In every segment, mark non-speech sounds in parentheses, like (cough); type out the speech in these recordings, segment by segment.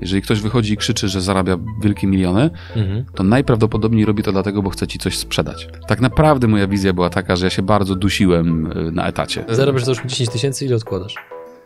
jeżeli ktoś wychodzi i krzyczy, że zarabia wielkie miliony, Mhm. to najprawdopodobniej robi to dlatego, bo chce ci coś sprzedać. Tak naprawdę moja wizja była taka, że ja się bardzo dusiłem y, na etacie. Zarabiasz załóżmy 10 tysięcy, ile odkładasz?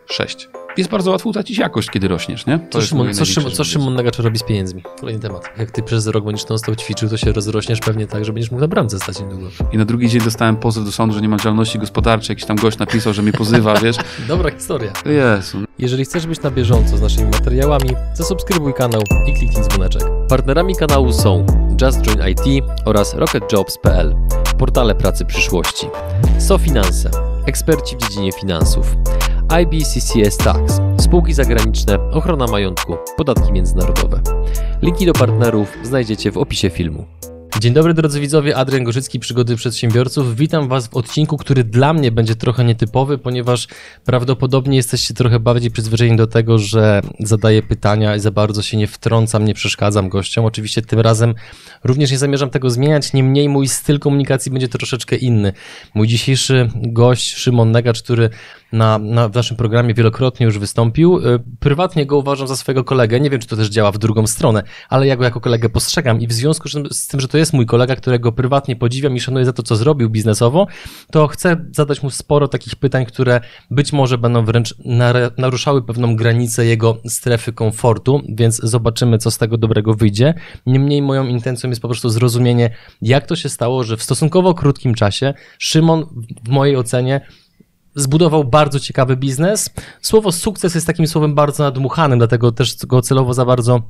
Sześć. Jest bardzo łatwo utracić jakość, kiedy rośniesz, nie? To Co, Szymon, co, Szymon, co. Szymon Nagacz robi z pieniędzmi? Kolejny temat. Jak ty przez rok będziesz non-stop ćwiczył, to się rozrośniesz pewnie tak, że będziesz mógł na bramce stać niedługo. I na drugi dzień dostałem pozew do sądu, że nie mam działalności gospodarczej. Jakiś tam gość napisał, że mnie pozywa, wiesz? (laughs) Dobra historia. Jezu. Jeżeli chcesz być na bieżąco z naszymi materiałami, zasubskrybuj kanał i kliknij dzwoneczek. Partnerami kanału są Just Join IT oraz RocketJobs.pl, portale pracy przyszłości, SoFinanse, eksperci w dziedzinie finansów, IBCCS Tax, spółki zagraniczne, ochrona majątku, podatki międzynarodowe. Linki do partnerów znajdziecie w opisie filmu. Dzień dobry drodzy widzowie, Adrian Gorzycki, Przygody Przedsiębiorców. Witam Was w odcinku, który dla mnie będzie trochę nietypowy, ponieważ prawdopodobnie jesteście trochę bardziej przyzwyczajeni do tego, że zadaję pytania i za bardzo się nie wtrącam, nie przeszkadzam gościom. Oczywiście tym razem również nie zamierzam tego zmieniać, niemniej mój styl komunikacji będzie troszeczkę inny. Mój dzisiejszy gość, Szymon Negacz, który na, na, w naszym programie wielokrotnie już wystąpił. y, Prywatnie go uważam za swojego kolegę. Nie wiem, czy to też działa w drugą stronę, ale ja go jako kolegę postrzegam i w związku z- tym, że to jest mój kolega, którego prywatnie podziwiam i szanuję za to, co zrobił biznesowo, to chcę zadać mu sporo takich pytań, które być może będą wręcz naruszały pewną granicę jego strefy komfortu, więc zobaczymy, co z tego dobrego wyjdzie. Niemniej moją intencją jest po prostu zrozumienie, jak to się stało, że w stosunkowo krótkim czasie Szymon, w mojej ocenie, zbudował bardzo ciekawy biznes. Słowo sukces jest takim słowem bardzo nadmuchanym, dlatego też go celowo za bardzo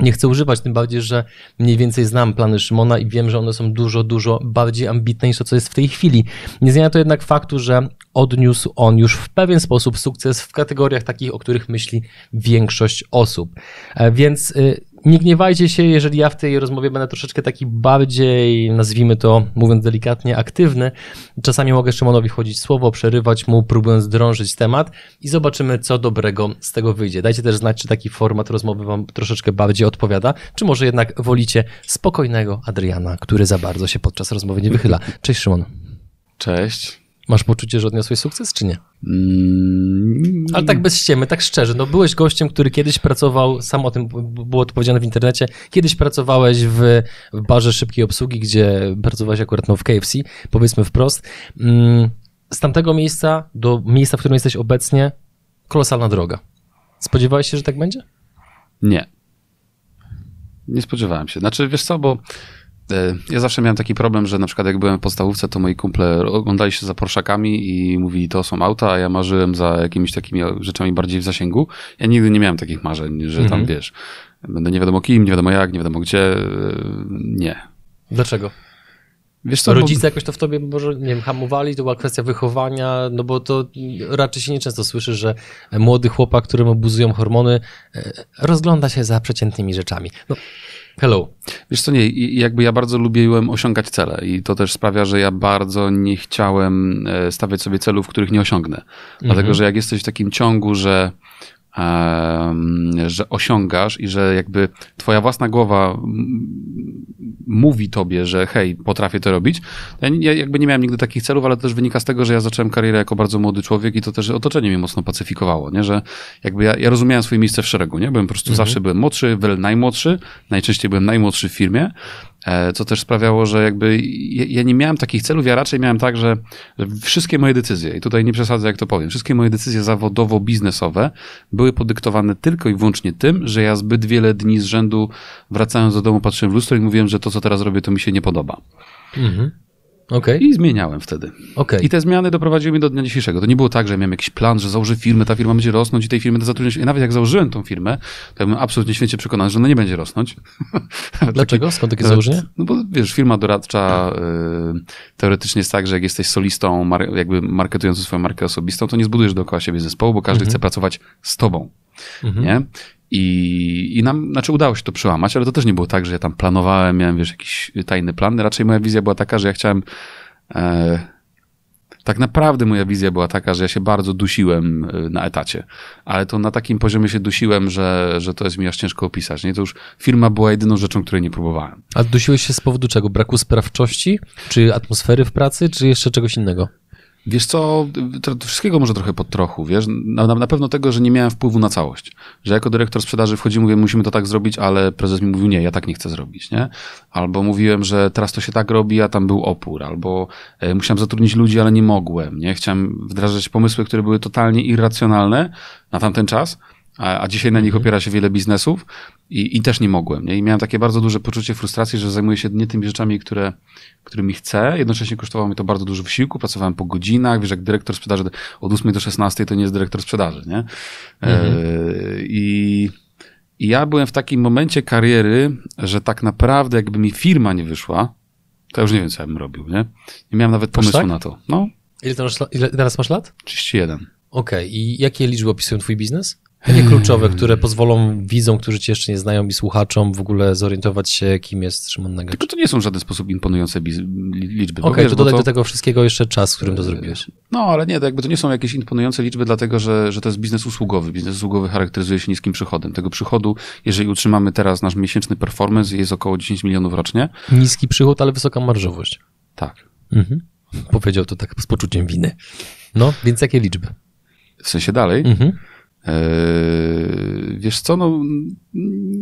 nie chcę używać, tym bardziej, że mniej więcej znam plany Szymona i wiem, że one są dużo, dużo bardziej ambitne niż to, co jest w tej chwili. Nie zmienia to jednak faktu, że odniósł on już w pewien sposób sukces w kategoriach takich, o których myśli większość osób. E, Więc y, nie gniewajcie się, jeżeli ja w tej rozmowie będę troszeczkę taki bardziej, nazwijmy to, mówiąc delikatnie, aktywny. Czasami mogę Szymonowi wchodzić słowo, przerywać mu, próbując drążyć temat i zobaczymy, co dobrego z tego wyjdzie. Dajcie też znać, czy taki format rozmowy wam troszeczkę bardziej odpowiada, czy może jednak wolicie spokojnego Adriana, który za bardzo się podczas rozmowy nie wychyla. Cześć Szymon. Cześć. Masz poczucie, że odniosłeś sukces, czy nie? Mm, Ale tak bez ściemy, tak szczerze, no byłeś gościem, który kiedyś pracował, sam o tym było to powiedziane w internecie, kiedyś pracowałeś w, barze szybkiej obsługi, gdzie pracowałeś akurat no, w KFC, powiedzmy wprost. Mm, Z tamtego miejsca do miejsca, w którym jesteś obecnie, kolosalna droga. Spodziewałeś się, że tak będzie? Nie. Nie spodziewałem się. Znaczy, wiesz co, bo ja zawsze miałem taki problem, że na przykład jak byłem w podstawówce, to moi kumple oglądali się za Porszakami i mówili, to są auta, a ja marzyłem za jakimiś takimi rzeczami bardziej w zasięgu. Ja nigdy nie miałem takich marzeń, że tam, Mhm. wiesz, będę nie wiadomo kim, nie wiadomo jak, nie wiadomo gdzie. e, Nie. Dlaczego? Wiesz co, bo- Rodzice jakoś to w tobie może, nie wiem, hamowali, to była kwestia wychowania, no bo to raczej się nieczęsto słyszy, że młody chłopak, któremu buzują hormony, e, rozgląda się za przeciętnymi rzeczami. No, hello. Wiesz co, nie, jakby ja bardzo lubiłem osiągać cele i to też sprawia, że ja bardzo nie chciałem e, stawiać sobie celów, których nie osiągnę. Dlatego, że jak jesteś w takim ciągu, że, że osiągasz i że jakby twoja własna głowa mówi tobie, że hej, potrafię to robić. Ja, jakby nie miałem nigdy takich celów, ale to też wynika z tego, że ja zacząłem karierę jako bardzo młody człowiek i to też otoczenie mnie mocno pacyfikowało, nie? że jakby ja, ja rozumiałem swoje miejsce w szeregu, nie? Byłem po prostu zawsze byłem młodszy, wiele najmłodszy, najczęściej byłem najmłodszy w firmie, e, co też sprawiało, że jakby ja, nie miałem takich celów, ja raczej miałem tak, że wszystkie moje decyzje, i tutaj nie przesadzę jak to powiem, wszystkie moje decyzje zawodowo-biznesowe były podyktowane tylko i wyłącznie tym, że ja zbyt wiele dni z rzędu wracając do domu patrzyłem w lustro i mówiłem, że to co teraz robię to mi się nie podoba. Mhm. Okej, I zmieniałem wtedy. okej. I te zmiany doprowadziły mnie do dnia dzisiejszego. To nie było tak, że miałem jakiś plan, że założę firmę, ta firma będzie rosnąć i tej firmy zatrudniać. I nawet jak założyłem tą firmę, to ja byłem absolutnie święcie przekonany, że ona nie będzie rosnąć. (laughs) Dlaczego? Skąd takie założenie? No bo wiesz, firma doradcza y, teoretycznie jest tak, że jak jesteś solistą, mar, jakby marketującą swoją markę osobistą, to nie zbudujesz dookoła siebie zespołu, bo każdy chce pracować z tobą. Mhm. Nie? I, I nam, znaczy udało się to przełamać, ale to też nie było tak, że ja tam planowałem, miałem, wiesz, jakiś tajny plan. Raczej moja wizja była taka, że ja chciałem. E, tak naprawdę moja wizja była taka, że ja się bardzo dusiłem e, na etacie, ale to na takim poziomie się dusiłem, że, że to jest mi aż ciężko opisać. Nie? To już firma była jedyną rzeczą, której nie próbowałem. A dusiłeś się z powodu czego? Braku sprawczości? Czy atmosfery w pracy? Czy jeszcze czegoś innego? Wiesz co, wszystkiego może trochę pod trochu, wiesz, na, na, na, pewno tego, że nie miałem wpływu na całość, że jako dyrektor sprzedaży wchodzi, mówię, musimy to tak zrobić, ale prezes mi mówił, nie, ja tak nie chcę zrobić, nie? Albo mówiłem, że teraz to się tak robi, a tam był opór, albo e, musiałem zatrudnić ludzi, ale nie mogłem, nie? Chciałem wdrażać pomysły, które były totalnie irracjonalne na tamten czas, a, a dzisiaj na nich mhm. opiera się wiele biznesów i, i też nie mogłem. Nie? I miałem takie bardzo duże poczucie frustracji, że zajmuję się nie tymi rzeczami, które, którymi chcę. Jednocześnie kosztowało mi to bardzo dużo wysiłku, pracowałem po godzinach, wiesz, jak dyrektor sprzedaży od 8 do 16 to nie jest dyrektor sprzedaży, nie? Mhm. E, I, I ja byłem w takim momencie kariery, że tak naprawdę jakby mi firma nie wyszła, to już nie wiem, co ja bym robił, nie? Nie miałem nawet pomysłu tak? na to. No. Ile, ile teraz masz lat? 31. Okej, okay. i jakie liczby opisują twój biznes? Takie kluczowe, które pozwolą widzom, którzy cię jeszcze nie znają i słuchaczom w ogóle zorientować się, kim jest Szymon Nagacz. Tylko to nie są w żaden sposób imponujące liczby. Okej, okay, to dodaj to... do tego wszystkiego jeszcze czas, w którym to zrobiłeś. No, ale nie, to jakby to nie są jakieś imponujące liczby, dlatego że, że to jest biznes usługowy. Biznes usługowy charakteryzuje się niskim przychodem. Tego przychodu, jeżeli utrzymamy teraz nasz miesięczny performance, jest około 10 milionów rocznie. Niski przychód, ale wysoka marżowość. Tak. Mhm. Powiedział to tak z poczuciem winy. No, więc jakie liczby? W sensie dalej? Mhm. Eee, wiesz co, no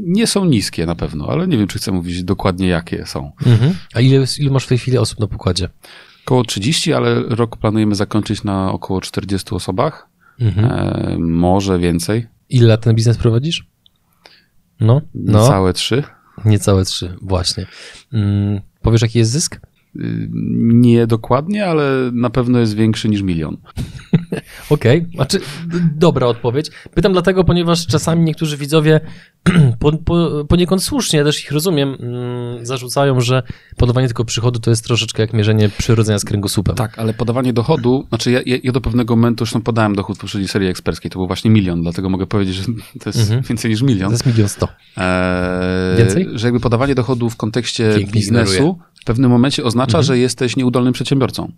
nie są niskie na pewno, ale nie wiem, czy chcę mówić dokładnie, jakie są. Mhm. A ile, ile masz w tej chwili osób na pokładzie? Około 30, ale rok planujemy zakończyć na około 40 osobach. Mhm. Eee, może więcej. Ile lat ten biznes prowadzisz? No, no. Niecałe trzy. Niecałe trzy, właśnie. Hmm, powiesz, jaki jest zysk? Nie dokładnie, ale na pewno jest większy niż milion. Okej, okay. znaczy dobra odpowiedź. Pytam dlatego, ponieważ czasami niektórzy widzowie (clears throat) po, po, poniekąd słusznie, też ich rozumiem, mm, zarzucają, że podawanie tylko przychodu to jest troszeczkę jak mierzenie przyrodzenia z kręgosłupem. Tak, ale podawanie dochodu, znaczy ja, ja do pewnego momentu już podałem dochód w poprzedniej serii eksperckiej, to był właśnie milion, dlatego mogę powiedzieć, że to jest mhm. więcej niż milion. To jest milion sto. Eee, więcej? Że jakby podawanie dochodu w kontekście Pięknie biznesu w pewnym momencie oznacza, mhm. że jesteś nieudolnym przedsiębiorcą.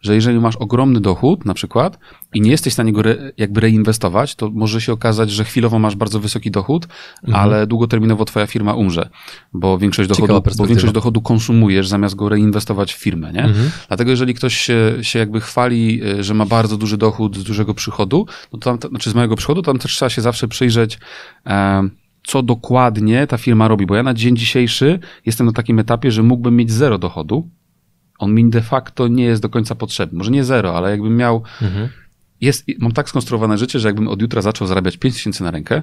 Że jeżeli masz ogromny dochód, na przykład, i nie jesteś w stanie go re, jakby reinwestować, to może się okazać, że chwilowo masz bardzo wysoki dochód, mhm. ale długoterminowo twoja firma umrze, bo większość, dochodu, bo większość dochodu konsumujesz zamiast go reinwestować w firmę, nie? Mhm. Dlatego jeżeli ktoś się, się jakby chwali, y, że ma bardzo duży dochód z dużego przychodu, no to tam, znaczy z małego przychodu, tam też trzeba się zawsze przyjrzeć, e, co dokładnie ta firma robi, bo ja na dzień dzisiejszy jestem na takim etapie, że mógłbym mieć zero dochodu. On mi de facto nie jest do końca potrzebny. Może nie zero, ale jakbym miał. Mhm. Jest, mam tak skonstruowane życie, że jakbym od jutra zaczął zarabiać 5 tysięcy na rękę,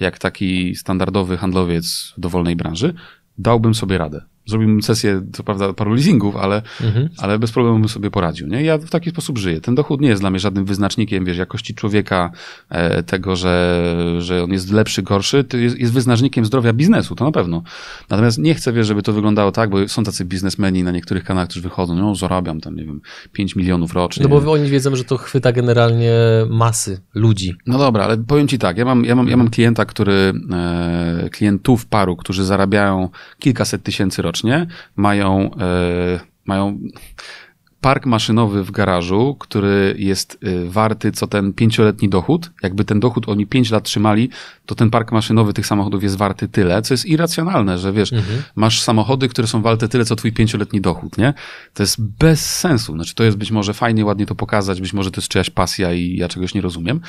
jak taki standardowy handlowiec w dowolnej branży, dałbym sobie radę zrobiłbym sesję, co prawda, paru leasingów, ale, mhm. ale bez problemu bym sobie poradził. Nie? Ja w taki sposób żyję. Ten dochód nie jest dla mnie żadnym wyznacznikiem, wiesz, jakości człowieka, e, tego, że, że on jest lepszy, gorszy, to jest, jest wyznacznikiem zdrowia biznesu, to na pewno. Natomiast nie chcę, wiesz, żeby to wyglądało tak, bo są tacy biznesmeni na niektórych kanałach, którzy wychodzą, no zarabiam tam, nie wiem, 5 milionów rocznie. No bo oni wiedzą, że to chwyta generalnie masy ludzi. No dobra, ale powiem ci tak, ja mam, ja mam, ja mam klienta, który, e, klientów paru, którzy zarabiają kilkaset tysięcy rocznie, mają, e, mają park maszynowy w garażu, który jest e, warty co ten pięcioletni dochód. Jakby ten dochód oni pięć lat trzymali, to ten park maszynowy tych samochodów jest warty tyle, co jest irracjonalne, że wiesz, mhm. masz samochody, które są warte tyle, co twój pięcioletni dochód, nie? To jest bez sensu. Znaczy, to jest być może fajnie, ładnie to pokazać, być może to jest czyjaś pasja i ja czegoś nie rozumiem,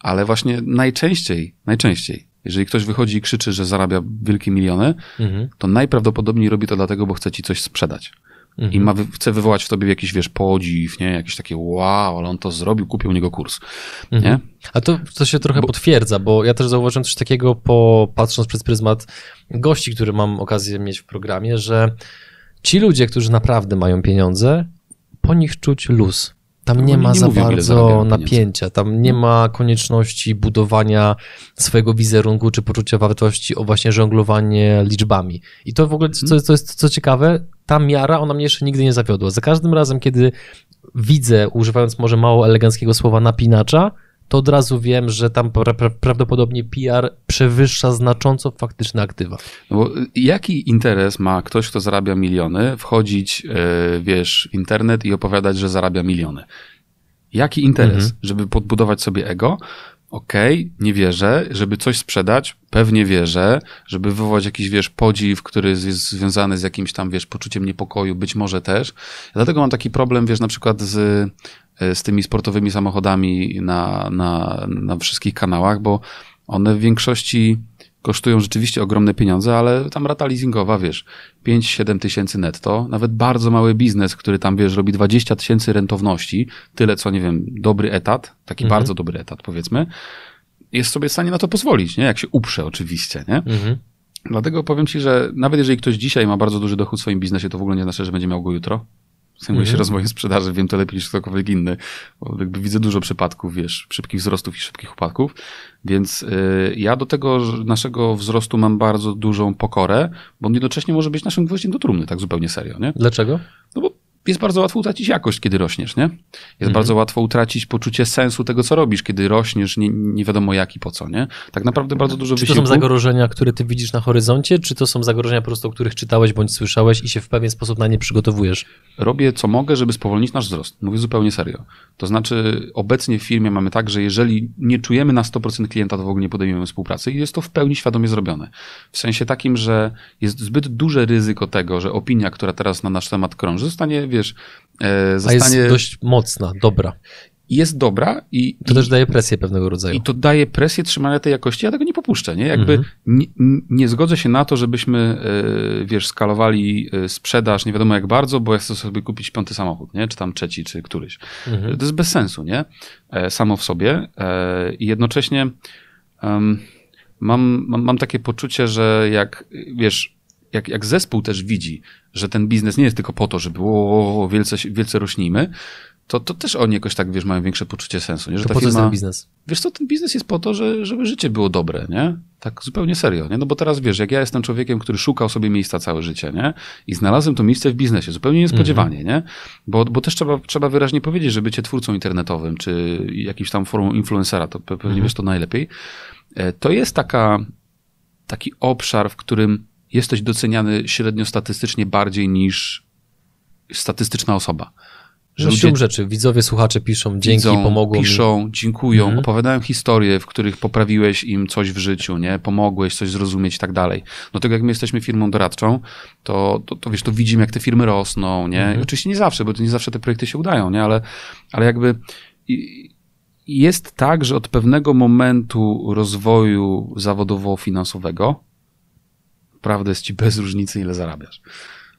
ale właśnie najczęściej, najczęściej jeżeli ktoś wychodzi i krzyczy, że zarabia wielkie miliony, mhm. to najprawdopodobniej robi to dlatego, bo chce ci coś sprzedać. Mhm. I ma, chce wywołać w tobie jakiś, wiesz, podziw, nie? Jakieś takie wow, ale on to zrobił, kupił u niego kurs, mhm. nie? A to, to się trochę bo... potwierdza, bo ja też zauważyłem coś takiego, po, patrząc przez pryzmat gości, które mam okazję mieć w programie, że ci ludzie, którzy naprawdę mają pieniądze, po nich czuć luz. Tam nie ma nie za mówią, bardzo napięcia, tam nie ma konieczności budowania swojego wizerunku czy poczucia wartości o właśnie żonglowanie liczbami. I to w ogóle, co, co jest co ciekawe, ta miara, ona mnie jeszcze nigdy nie zawiodła. Za każdym razem, kiedy widzę, używając może mało eleganckiego słowa napinacza, to od razu wiem, że tam pra prawdopodobnie PR przewyższa znacząco faktyczne aktywa. No bo jaki interes ma ktoś, kto zarabia miliony, wchodzić, yy, wiesz, w internet i opowiadać, że zarabia miliony? Jaki interes, mhm. żeby podbudować sobie ego? Okej, okay, nie wierzę, żeby coś sprzedać, pewnie wierzę, żeby wywołać jakiś, wiesz, podziw, który jest związany z jakimś tam, wiesz, poczuciem niepokoju, być może też. Dlatego mam taki problem, wiesz, na przykład z, z tymi sportowymi samochodami na, na, na wszystkich kanałach, bo one w większości kosztują rzeczywiście ogromne pieniądze, ale tam rata leasingowa, wiesz, 5-7 tysięcy netto, nawet bardzo mały biznes, który tam, wiesz, robi 20 tysięcy rentowności, tyle co, nie wiem, dobry etat, taki mhm. bardzo dobry etat, powiedzmy, jest sobie w stanie na to pozwolić, nie? Jak się uprze oczywiście, nie? Mhm. Dlatego powiem ci, że nawet jeżeli ktoś dzisiaj ma bardzo duży dochód w swoim biznesie, to w ogóle nie znaczy, że będzie miał go jutro. Zajmuję się rozwojem sprzedaży, wiem to lepiej niż ktokolwiek inny, bo jakby widzę dużo przypadków, wiesz, szybkich wzrostów i szybkich upadków, więc y, ja do tego naszego wzrostu mam bardzo dużą pokorę, bo on jednocześnie może być naszym gwoździem do trumny, tak zupełnie serio, nie? Dlaczego? No bo jest bardzo łatwo utracić jakość, kiedy rośniesz, nie? Jest mhm. bardzo łatwo utracić poczucie sensu tego, co robisz, kiedy rośniesz, nie, nie wiadomo jak i po co, nie? Tak naprawdę bardzo dużo Czy wysiłku. to są zagrożenia, które ty widzisz na horyzoncie, czy to są zagrożenia po prostu, o których czytałeś bądź słyszałeś i się w pewien sposób na nie przygotowujesz? Robię co mogę, żeby spowolnić nasz wzrost. Mówię zupełnie serio. To znaczy, obecnie w firmie mamy tak, że jeżeli nie czujemy na 100% klienta, to w ogóle nie podejmujemy współpracy i jest to w pełni świadomie zrobione. W sensie takim, że jest zbyt duże ryzyko tego, że opinia, która teraz na nasz temat krąży, zostanie, wiesz, zostanie... A jest dość mocna, dobra. Jest dobra i... To i, też daje presję pewnego rodzaju. I to daje presję trzymania tej jakości, ja tego nie popuszczę, nie? Jakby mhm. nie, nie, zgodzę się na to, żebyśmy, e, wiesz, skalowali e, sprzedaż nie wiadomo jak bardzo, bo ja chcę sobie kupić piąty samochód, nie? Czy tam trzeci, czy któryś. Mhm. To jest bez sensu, nie? E, samo w sobie. I jednocześnie um, mam, mam, mam takie poczucie, że jak, wiesz, jak, jak zespół też widzi, że ten biznes nie jest tylko po to, żeby o, wielce, wielce rośnijmy, to, to też oni jakoś tak, wiesz, mają większe poczucie sensu. Nie? Że to ta po firma, ten biznes? Wiesz co, ten biznes jest po to, że, żeby życie było dobre, nie? Tak zupełnie serio, nie? No bo teraz wiesz, jak ja jestem człowiekiem, który szukał sobie miejsca całe życie, nie? I znalazłem to miejsce w biznesie, zupełnie niespodziewanie, mm -hmm. nie? Bo, bo też trzeba, trzeba wyraźnie powiedzieć, że bycie twórcą internetowym, czy jakimś tam formą influencera, to pewnie mm -hmm. wiesz to najlepiej, e, to jest taka, taki obszar, w którym jesteś doceniany średnio statystycznie bardziej niż statystyczna osoba. Że ludzie rzeczy. Widzowie, słuchacze piszą, dzięki, widzą, pomogło Piszą, mi. dziękują, mhm. opowiadają historie, w których poprawiłeś im coś w życiu, nie? Pomogłeś coś zrozumieć i tak dalej. No tego jak my jesteśmy firmą doradczą, to, to, to wiesz, to widzimy, jak te firmy rosną, nie? Mhm. Oczywiście nie zawsze, bo to nie zawsze te projekty się udają, nie? Ale, ale jakby jest tak, że od pewnego momentu rozwoju zawodowo-finansowego naprawdę jest ci bez różnicy, ile zarabiasz.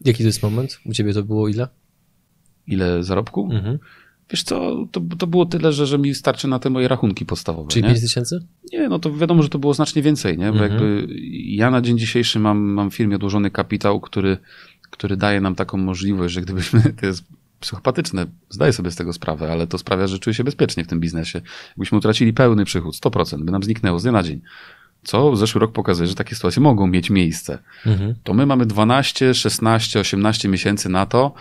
Jaki to jest moment? U ciebie to było ile? Ile zarobku? Mhm. Wiesz co, to, to było tyle, że, że mi starczy na te moje rachunki podstawowe. Czyli 5 tysięcy? Nie, no to wiadomo, że to było znacznie więcej, nie? Bo mhm. jakby ja na dzień dzisiejszy mam, mam w firmie odłożony kapitał, który, który daje nam taką możliwość, że gdybyśmy, (laughs) to jest psychopatyczne, zdaję sobie z tego sprawę, ale to sprawia, że czuję się bezpiecznie w tym biznesie. Jakbyśmy utracili pełny przychód, 100%, by nam zniknęło z dnia na dzień, co zeszły rok pokazuje, że takie sytuacje mogą mieć miejsce. Mhm. To my mamy 12, 16, 18 miesięcy na to,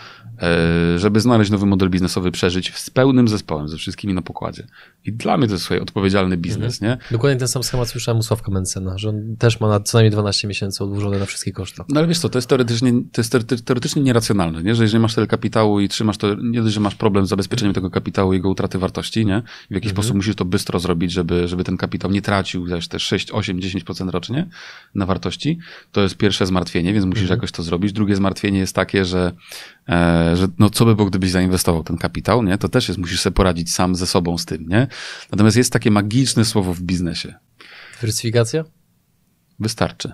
żeby znaleźć nowy model biznesowy, przeżyć z pełnym zespołem, ze wszystkimi na pokładzie. I dla mnie to jest swój odpowiedzialny biznes, mhm. nie? Dokładnie ten sam schemat słyszałem u Sławka Mencena, że on też ma na co najmniej 12 miesięcy odłożone na wszystkie koszty. No ale wiesz co, to jest teoretycznie, to jest teoretycznie nieracjonalne, nie? Że jeżeli masz tyle kapitału i trzymasz to, nie dość, że masz problem z zabezpieczeniem tego kapitału i jego utraty wartości, nie? W jakiś mhm. sposób musisz to bystro zrobić, żeby, żeby ten kapitał nie tracił też te 6, 8, 10% rocznie na wartości. To jest pierwsze zmartwienie, więc musisz mhm. jakoś to zrobić. Drugie zmartwienie jest takie, że, e, że no co by było, gdybyś zainwestował ten kapitał, nie? To też jest, musisz sobie poradzić sam ze sobą z tym, nie? Natomiast jest takie magiczne słowo w biznesie. Dywersyfikacja? Wystarczy.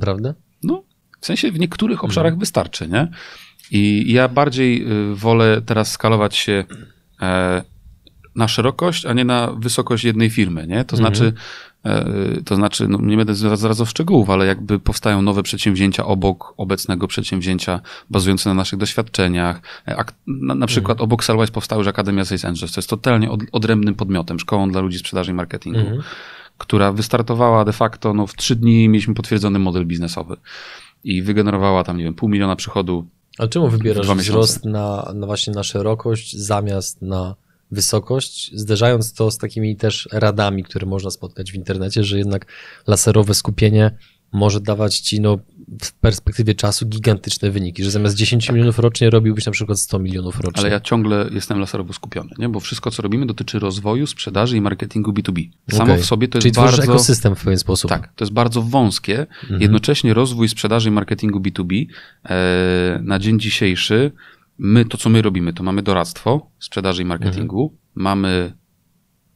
Prawda? No, w sensie w niektórych obszarach mhm. wystarczy, nie? I ja bardziej y, wolę teraz skalować się e, na szerokość, a nie na wysokość jednej firmy, nie? To mhm. znaczy, e, to znaczy, no nie będę zaraz w szczegółów, ale jakby powstają nowe przedsięwzięcia obok obecnego przedsięwzięcia, bazujące na naszych doświadczeniach. E, na, na przykład mhm. obok Salwise powstała już Akademia Sales Angels, to jest totalnie od, odrębnym podmiotem, szkołą dla ludzi sprzedaży i marketingu, mhm. która wystartowała de facto, no w trzy dni mieliśmy potwierdzony model biznesowy i wygenerowała tam, nie wiem, pół miliona przychodu. Ale czemu wybierasz wzrost na, na właśnie na szerokość zamiast na wysokość, zderzając to z takimi też radami, które można spotkać w internecie, że jednak laserowe skupienie może dawać ci no, w perspektywie czasu gigantyczne wyniki, że zamiast 10 tak. milionów rocznie robiłbyś na przykład 100 milionów rocznie. Ale ja ciągle jestem laserowo skupiony, nie? bo wszystko, co robimy, dotyczy rozwoju, sprzedaży i marketingu B2B. Samo okay. w sobie to Czyli jest bardzo... ekosystem w pewien sposób. Tak, to jest bardzo wąskie. Mhm. Jednocześnie rozwój sprzedaży i marketingu B2B e, na dzień dzisiejszy my, to co my robimy, to mamy doradztwo sprzedaży i marketingu, mhm. mamy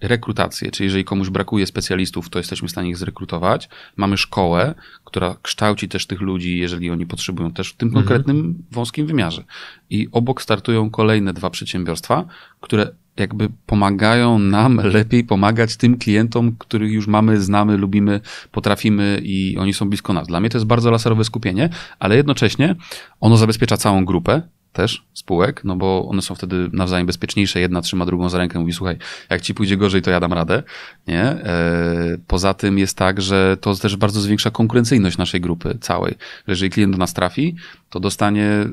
rekrutację, czyli jeżeli komuś brakuje specjalistów, to jesteśmy w stanie ich zrekrutować. Mamy szkołę, która kształci też tych ludzi, jeżeli oni potrzebują też w tym mhm. konkretnym wąskim wymiarze. I obok startują kolejne dwa przedsiębiorstwa, które jakby pomagają nam (laughs) lepiej pomagać tym klientom, których już mamy, znamy, lubimy, potrafimy i oni są blisko nas. Dla mnie to jest bardzo laserowe skupienie, ale jednocześnie ono zabezpiecza całą grupę, też spółek, no bo one są wtedy nawzajem bezpieczniejsze. Jedna trzyma drugą za rękę, mówi, słuchaj, jak ci pójdzie gorzej, to ja dam radę. Nie? E, poza tym jest tak, że to też bardzo zwiększa konkurencyjność naszej grupy całej. Jeżeli klient do nas trafi, to dostanie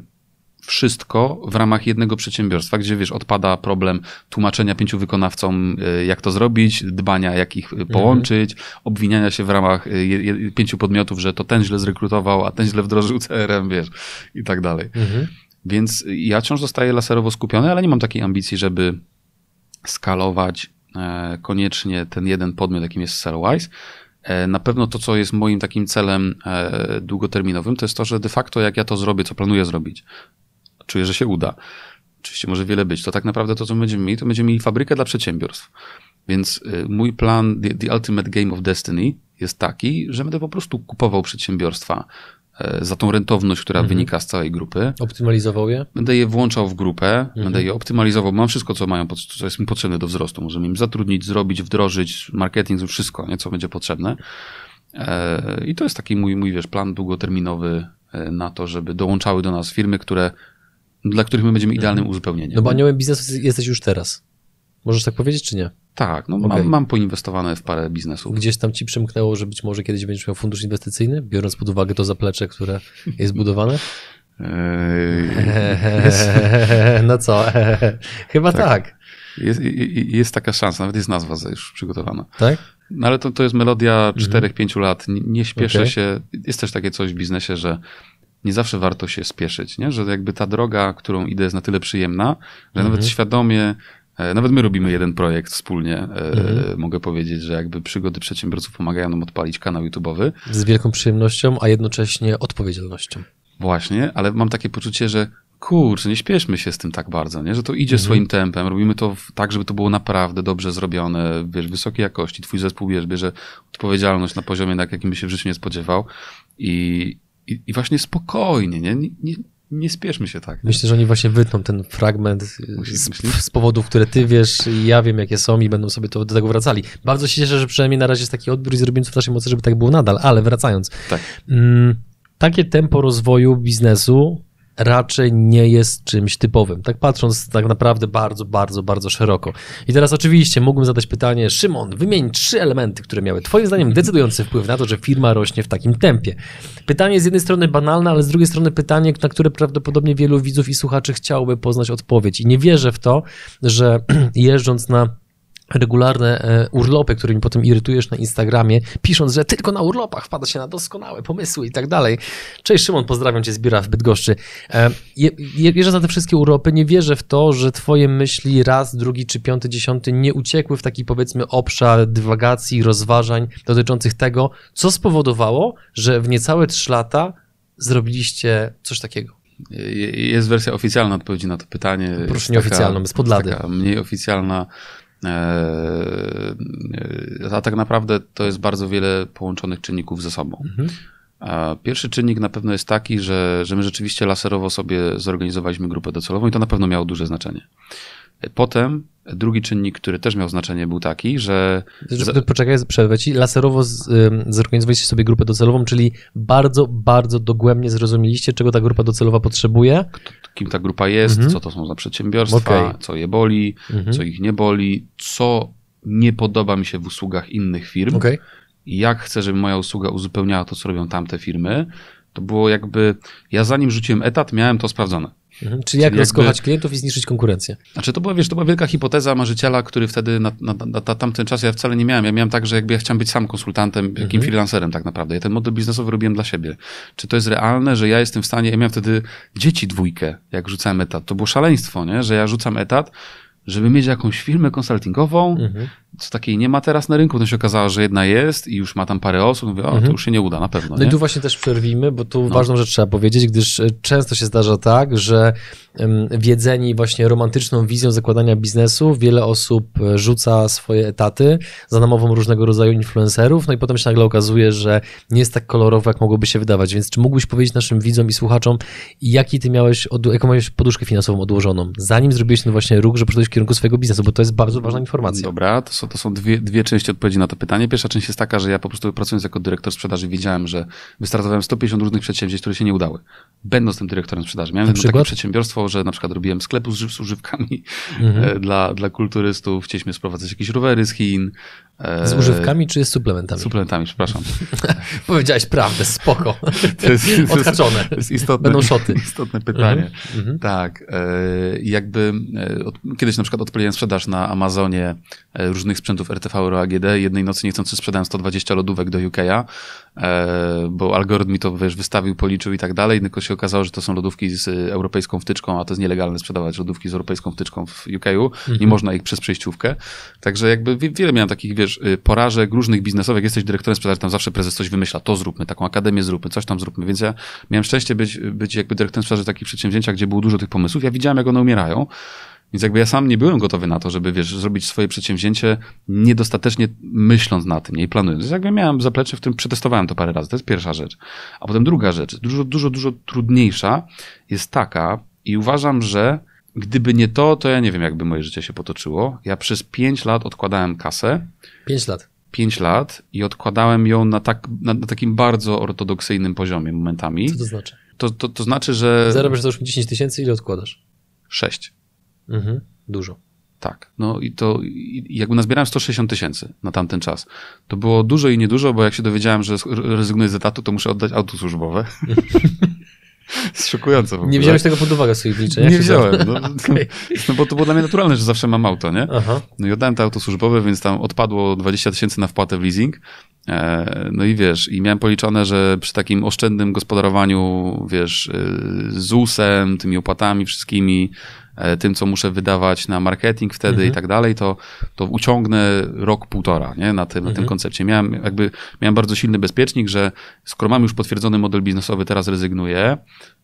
wszystko w ramach jednego przedsiębiorstwa, gdzie wiesz, odpada problem tłumaczenia pięciu wykonawcom, e, jak to zrobić, dbania, jak ich mhm. połączyć, mhm. obwiniania się w ramach e, pięciu podmiotów, że to ten źle zrekrutował, a ten źle wdrożył CRM, wiesz, i tak dalej. Mhm. Więc ja wciąż zostaję laserowo skupiony, ale nie mam takiej ambicji, żeby skalować e, koniecznie ten jeden podmiot, jakim jest Sellwise. E, na pewno to, co jest moim takim celem e, długoterminowym, to jest to, że de facto jak ja to zrobię, co planuję zrobić, czuję, że się uda. Oczywiście może wiele być. To tak naprawdę to, co będziemy mieli, to będziemy mieli fabrykę dla przedsiębiorstw. Więc mój plan, the, Ultimate Game of Destiny, jest taki, że będę po prostu kupował przedsiębiorstwa, za tą rentowność, która mhm. wynika z całej grupy. Optymalizował je? Będę je włączał w grupę, mhm. będę je optymalizował, mam wszystko, co mają, co jest mi potrzebne do wzrostu. Możemy im zatrudnić, zrobić, wdrożyć, marketing, wszystko, nie, co będzie potrzebne. E, I to jest taki mój, mój, wiesz, plan długoterminowy e, na to, żeby dołączały do nas firmy, które, dla których my będziemy idealnym mhm. uzupełnieniem. No bo aniołem biznesu jesteś już teraz. Możesz tak powiedzieć, czy nie? Tak, no okay. mam, mam poinwestowane w parę biznesów. Gdzieś tam ci przymknęło, że być może kiedyś będziesz miał fundusz inwestycyjny, biorąc pod uwagę to zaplecze, które jest budowane? (laughs) jest... no co? (laughs) Chyba tak. tak. Jest, jest, taka szansa, nawet jest nazwa już przygotowana. Tak? No ale to, to jest melodia 4-5 mhm. lat. Nie, nie śpieszę okay. się. Jest też takie coś w biznesie, że nie zawsze warto się spieszyć, nie? że jakby ta droga, którą idę jest na tyle przyjemna, że nawet mhm. świadomie E, nawet my robimy jeden projekt wspólnie. E, mhm. Mogę powiedzieć, że jakby przygody przedsiębiorców pomagają nam odpalić kanał YouTube'owy. Z wielką przyjemnością, a jednocześnie odpowiedzialnością. Właśnie, ale mam takie poczucie, że kurczę, nie śpieszmy się z tym tak bardzo, nie? że to idzie mhm. swoim tempem, robimy to tak, żeby to było naprawdę dobrze zrobione, wiesz, wysokiej jakości, twój zespół, wiesz, bierze odpowiedzialność na poziomie, na jakim by się w życiu nie spodziewał i, i, i właśnie spokojnie, nie? nie, nie nie spieszmy się tak. Myślę, że oni właśnie wytną ten fragment z, z, powodów, które ty wiesz i ja wiem, jakie są i będą sobie to, do tego wracali. Bardzo się cieszę, że przynajmniej na razie jest taki odbiór i zrobimy co w naszej mocy, żeby tak było nadal, ale wracając. Tak. Mm, takie tempo rozwoju biznesu raczej nie jest czymś typowym. Tak patrząc tak naprawdę bardzo, bardzo, bardzo szeroko. I teraz oczywiście mógłbym zadać pytanie, Szymon, wymień trzy elementy, które miały twoim zdaniem decydujący wpływ na to, że firma rośnie w takim tempie. Pytanie z jednej strony banalne, ale z drugiej strony pytanie, na które prawdopodobnie wielu widzów i słuchaczy chciałoby poznać odpowiedź. I nie wierzę w to, że (clears throat) jeżdżąc na regularne e, urlopy, którymi potem irytujesz na Instagramie, pisząc, że tylko na urlopach wpada się na doskonałe pomysły i tak dalej. Cześć Szymon, pozdrawiam cię z biura w Bydgoszczy. E, wierzę za te wszystkie urlopy, nie wierzę w to, że twoje myśli raz, drugi czy piąty, dziesiąty nie uciekły w taki powiedzmy obszar dywagacji, rozważań dotyczących tego, co spowodowało, że w niecałe trzy lata zrobiliście coś takiego. Jest wersja oficjalna odpowiedzi na to pytanie. Proszę nieoficjalną, bez podlady. Taka mniej oficjalna a tak naprawdę to jest bardzo wiele połączonych czynników ze sobą. Mhm. Pierwszy czynnik na pewno jest taki, że, że my rzeczywiście laserowo sobie zorganizowaliśmy grupę docelową i to na pewno miało duże znaczenie. Potem drugi czynnik, który też miał znaczenie, był taki, że. Poczekaj, przerwę ci. Laserowo z, zorganizowaliście sobie grupę docelową, czyli bardzo, bardzo dogłębnie zrozumieliście, czego ta grupa docelowa potrzebuje. Kim ta grupa jest, mhm. co to są za przedsiębiorstwa, okay. co je boli, mhm. co ich nie boli, co nie podoba mi się w usługach innych firm. Okay. Jak chcę, żeby moja usługa uzupełniała to, co robią tamte firmy. To było jakby. Ja zanim rzuciłem etat, miałem to sprawdzone. Mhm. Czyli jak Czyli rozkochać jakby... klientów i zniszczyć konkurencję? Znaczy to była, wiesz, to była wielka hipoteza marzyciela, który wtedy na, na, na, na tamten czas ja wcale nie miałem. Ja miałem tak, że jakby ja chciałem być sam konsultantem, mhm. jakim freelancerem tak naprawdę. Ja ten model biznesowy robiłem dla siebie. Czy to jest realne, że ja jestem w stanie, ja miałem wtedy dzieci dwójkę, jak rzucałem etat. To było szaleństwo, nie? Że ja rzucam etat, żeby mieć jakąś firmę konsultingową, mhm. co takiej nie ma teraz na rynku, to się okazało, że jedna jest i już ma tam parę osób, mówię, o, mhm. to już się nie uda, na pewno. No nie? i tu właśnie też przerwijmy, bo tu no. ważną rzecz trzeba powiedzieć, gdyż e, często się zdarza tak, że wiedzeni właśnie romantyczną wizją zakładania biznesu, wiele osób e, rzuca swoje etaty za namową różnego rodzaju influencerów, no i potem się nagle okazuje, że nie jest tak kolorowo, jak mogłoby się wydawać. Więc czy mógłbyś powiedzieć naszym widzom i słuchaczom, jaki ty miałeś, jaką miałeś poduszkę finansową odłożoną, zanim zrobiłeś ten właśnie ruch, że poszedłeś w kierunku swojego biznesu, bo to jest bardzo ważna informacja. Dobra, to są, to są dwie, dwie części odpowiedzi na to pytanie. Pierwsza część jest taka, że ja po prostu pracując jako dyrektor sprzedaży wiedziałem, że wystartowałem 150 różnych przedsięwzięć, które się nie udały. Będąc tym dyrektorem sprzedaży. Miałem takie przedsiębiorstwo, że na przykład robiłem sklepy z, z używkami mhm. E, dla, dla kulturystów, chcieliśmy sprowadzać jakieś rowery z Chin, z używkami czy z suplementami? Suplementami, przepraszam. (laughs) Powiedziałeś prawdę, spoko. (laughs) To jest, Odhaczone. To jest istotne, Będą szoty. Istotne pytanie. Mhm, mhm. Tak. E, jakby e, kiedyś na przykład odpaliłem sprzedaż na Amazonie e, różnych sprzętów RTV Euro AGD. Jednej nocy niechcący sprzedałem 120 lodówek do UK'a, bo algorytm mi to wiesz, wystawił, policzył i tak dalej, tylko się okazało, że to są lodówki z europejską wtyczką, a to jest nielegalne sprzedawać lodówki z europejską wtyczką w UK'u. Mhm. Nie można ich przez przejściówkę. Także jakby wiele miałem takich, wiesz, y, porażek różnych biznesowych, jesteś dyrektorem sprzedaży, tam zawsze prezes coś wymyśla, to zróbmy, taką akademię zróbmy, coś tam zróbmy, więc ja miałem szczęście być, być jakby dyrektorem sprzedaży takich przedsięwzięciach, gdzie było dużo tych pomysłów, ja widziałem, jak one umierają, więc jakby ja sam nie byłem gotowy na to, żeby, wiesz, zrobić swoje przedsięwzięcie niedostatecznie myśląc na tym, nie planując. Więc jakby miałem zaplecze, w którym przetestowałem to parę razy. To jest pierwsza rzecz. A potem druga rzecz, dużo, dużo, dużo trudniejsza jest taka i uważam, że Gdyby nie to, to ja nie wiem, jakby moje życie się potoczyło. Ja przez 5 lat odkładałem kasę. 5 lat. 5 lat i odkładałem ją na, tak, na, na, takim bardzo ortodoksyjnym poziomie momentami. Co to znaczy? To, to, to znaczy, że. Zarabiasz załóżmy 10 tysięcy, ile odkładasz? 6. Mhm, dużo. Tak, no i to i jakby nazbierałem 160 tysięcy na tamten czas. To było dużo i niedużo, bo jak się dowiedziałem, że rezygnuję z etatu, to muszę oddać auto służbowe. (laughs) Szokujące w ogóle. Nie wziąłeś tego pod uwagę w swoich wliczeniach? Nie wziąłem, no, (laughs) okay. no, bo to było dla mnie naturalne, że zawsze mam auto, nie? Aha. No i oddałem to auto służbowe, więc tam odpadło 20 tysięcy na wpłatę w leasing. E, no i wiesz, i miałem policzone, że przy takim oszczędnym gospodarowaniu, wiesz, z ZUS-em, tymi opłatami wszystkimi, tym, co muszę wydawać na marketing wtedy mhm. i tak dalej, to, to uciągnę rok, półtora nie? Na, tym, mhm. na tym mhm. koncepcie. Miałem, jakby, miałem bardzo silny bezpiecznik, że skoro mam już potwierdzony model biznesowy, teraz rezygnuję,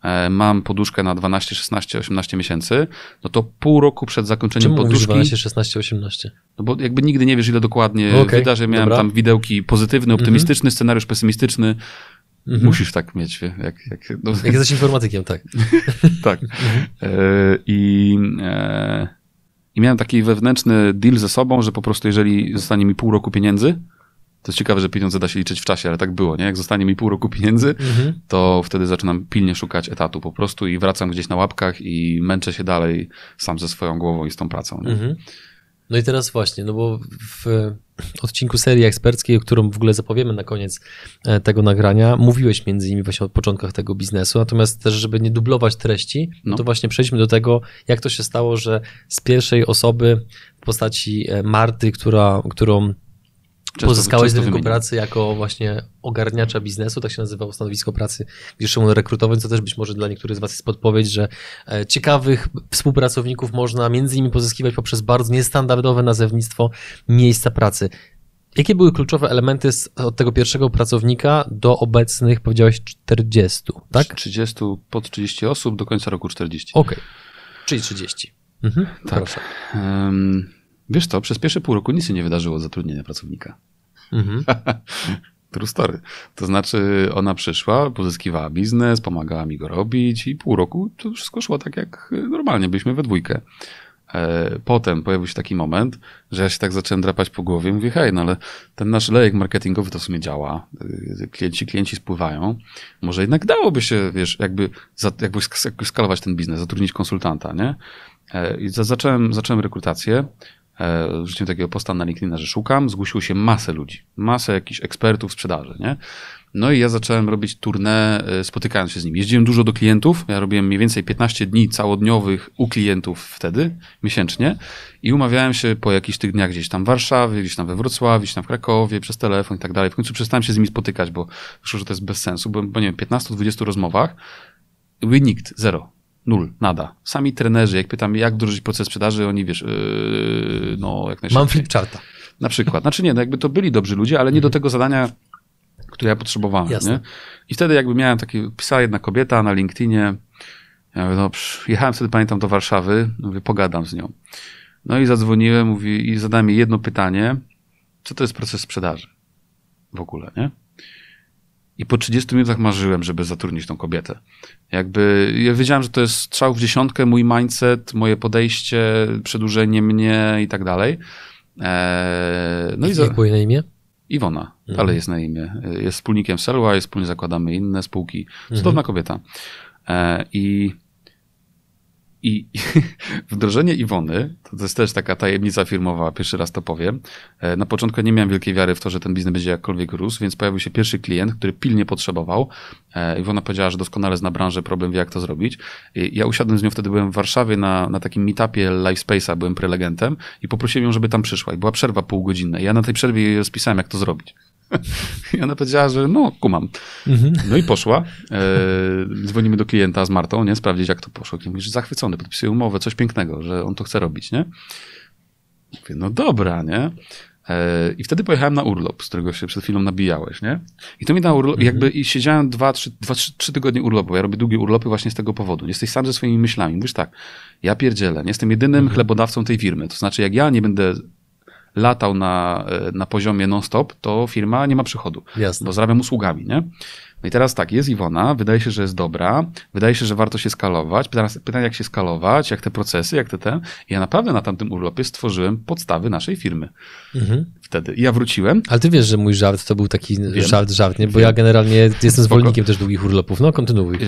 e, mam poduszkę na 12, 16, 18 miesięcy, no to pół roku przed zakończeniem Czemu poduszki... 12, 16, 18? No bo jakby nigdy nie wiesz, ile dokładnie okay, wyda, że miałem dobra. tam widełki pozytywny, optymistyczny, mhm. scenariusz pesymistyczny, Mhm. Musisz tak mieć. Jak, jak, no. jak jesteś informatykiem, tak. (laughs) tak. E, i, e, I miałem taki wewnętrzny deal ze sobą, że po prostu jeżeli zostanie mi pół roku pieniędzy, to jest ciekawe, że pieniądze da się liczyć w czasie, ale tak było, nie? Jak zostanie mi pół roku pieniędzy, mhm. to wtedy zaczynam pilnie szukać etatu po prostu i wracam gdzieś na łapkach i męczę się dalej sam ze swoją głową i z tą pracą. Mhm. No i teraz właśnie, no bo w odcinku serii eksperckiej, którą w ogóle zapowiemy na koniec e, tego nagrania, mówiłeś między innymi właśnie o początkach tego biznesu, natomiast też, żeby nie dublować treści, no. to właśnie przejdźmy do tego, jak to się stało, że z pierwszej osoby w postaci e, Marty, która, którą Często, Pozyskałeś z rynku pracy jako właśnie ogarniacza biznesu, tak się nazywało stanowisko pracy, gdzie Szymon rekrutować, co też być może dla niektórych z Was jest podpowiedź, że e, ciekawych współpracowników można między innymi pozyskiwać poprzez bardzo niestandardowe nazewnictwo miejsca pracy. Jakie były kluczowe elementy od tego pierwszego pracownika do obecnych, powiedziałeś, 40, tak? 30, pod 30 osób, do końca roku 40. Okej, okay. czyli 30. Mhm, tak. Proszę. Um, Wiesz co, przez pierwsze pół roku nic się nie wydarzyło zatrudnienia pracownika. Mhm. (laughs) True story. To znaczy ona przyszła, pozyskiwała biznes, pomagała mi go robić i pół roku to wszystko szło tak jak normalnie, byliśmy we dwójkę. E, potem pojawił się taki moment, że ja się tak zacząłem drapać po głowie i mówię, hej, no ale ten nasz lejek marketingowy to w sumie działa, e, klienci, klienci spływają, może jednak dałoby się, wiesz, jakby, jakby skalować ten biznes, zatrudnić konsultanta, nie? E, I zacząłem, zacząłem rekrutację, wrzuciłem takiego posta na LinkedIn, że szukam, zgłosiło się masę ludzi, masę jakichś ekspertów sprzedaży, nie? No i ja zacząłem robić tournée, e, spotykając się z nimi. Jeździłem dużo do klientów, ja robiłem mniej więcej 15 dni całodniowych u klientów wtedy, miesięcznie i umawiałem się po jakichś tych dniach gdzieś tam w Warszawie, gdzieś tam we Wrocławiu, gdzieś tam w Krakowie, przez telefon i tak dalej. W końcu przestałem się z nimi spotykać, bo wyszło, że to jest bez sensu, bo, bo nie wiem, 15-20 rozmowach, nikt, zero. Nul, nada. Sami trenerzy, jak pytam, jak wdrożyć proces sprzedaży, oni wiesz, yy, no jak najszybciej. Mam flipcharta. Na przykład. Znaczy nie, no jakby to byli dobrzy ludzie, ale nie do tego zadania, które ja potrzebowałem. Jasne. Nie? I wtedy jakby miałem takie, pisała jedna kobieta na LinkedInie, ja mówię, no jechałem wtedy, pamiętam, do Warszawy, mówię, pogadam z nią. No i zadzwoniłem, mówi, i zadałem jej jedno pytanie, co to jest proces sprzedaży w ogóle, nie? I po 30 minutach marzyłem, żeby zatrudnić tą kobietę. Jakby, ja wiedziałem, że to jest strzał w dziesiątkę, mój mindset, moje podejście, przedłużenie mnie i tak dalej. Eee, no i za... Jak było na imię? Iwona, Mhm. ale jest na imię. Jest wspólnikiem Selwa, jest wspólnie zakładamy inne spółki. Cudowna kobieta. E, I, i, (laughs) wdrożenie Iwony, to, jest też taka tajemnica firmowa, pierwszy raz to powiem. E, Na początku nie miałem wielkiej wiary w to, że ten biznes będzie jakkolwiek rósł, więc pojawił się pierwszy klient, który pilnie potrzebował. E, Iwona powiedziała, że doskonale zna branżę, problem wie jak to zrobić. I ja usiadłem z nią, wtedy byłem w Warszawie na, na takim meetupie Lifespace'a, byłem prelegentem i poprosiłem ją, żeby tam przyszła. I była przerwa półgodzinna. Ja na tej przerwie jej rozpisałem, jak to zrobić. (laughs) I ona powiedziała, że no, kumam. No i poszła. E, dzwonimy do klienta z Martą, nie? Sprawdzić, jak to poszło. Klient mówi, że zachwycony, podpisuje umowę, coś pięknego, że on to chce robić, nie? Mówię, no dobra, nie? E, I wtedy pojechałem na urlop, z którego się przed chwilą nabijałeś, nie? I to mi na urlop, jakby i siedziałem dwa, trzy, dwa, trzy, trzy tygodnie urlopu. Ja robię długie urlopy właśnie z tego powodu. Jesteś sam ze swoimi myślami. Mówisz tak, ja pierdzielę, nie jestem jedynym chlebodawcą tej firmy. To znaczy, jak ja nie będę latał na, e, na poziomie non-stop, to firma nie ma przychodu Jasne. bo zarabiam usługami, nie? No i teraz tak, jest Iwona, wydaje się, że jest dobra, wydaje się, że warto się skalować. Pytanie, jak się skalować, jak te procesy, jak te ten. I ja naprawdę na tamtym urlopie stworzyłem podstawy naszej firmy. Mhm. Wtedy. I ja wróciłem. Ale ty wiesz, że mój żart to był taki żart, żart, nie? Bo Wiem. ja generalnie jestem zwolennikiem też długich urlopów. No, kontynuuj.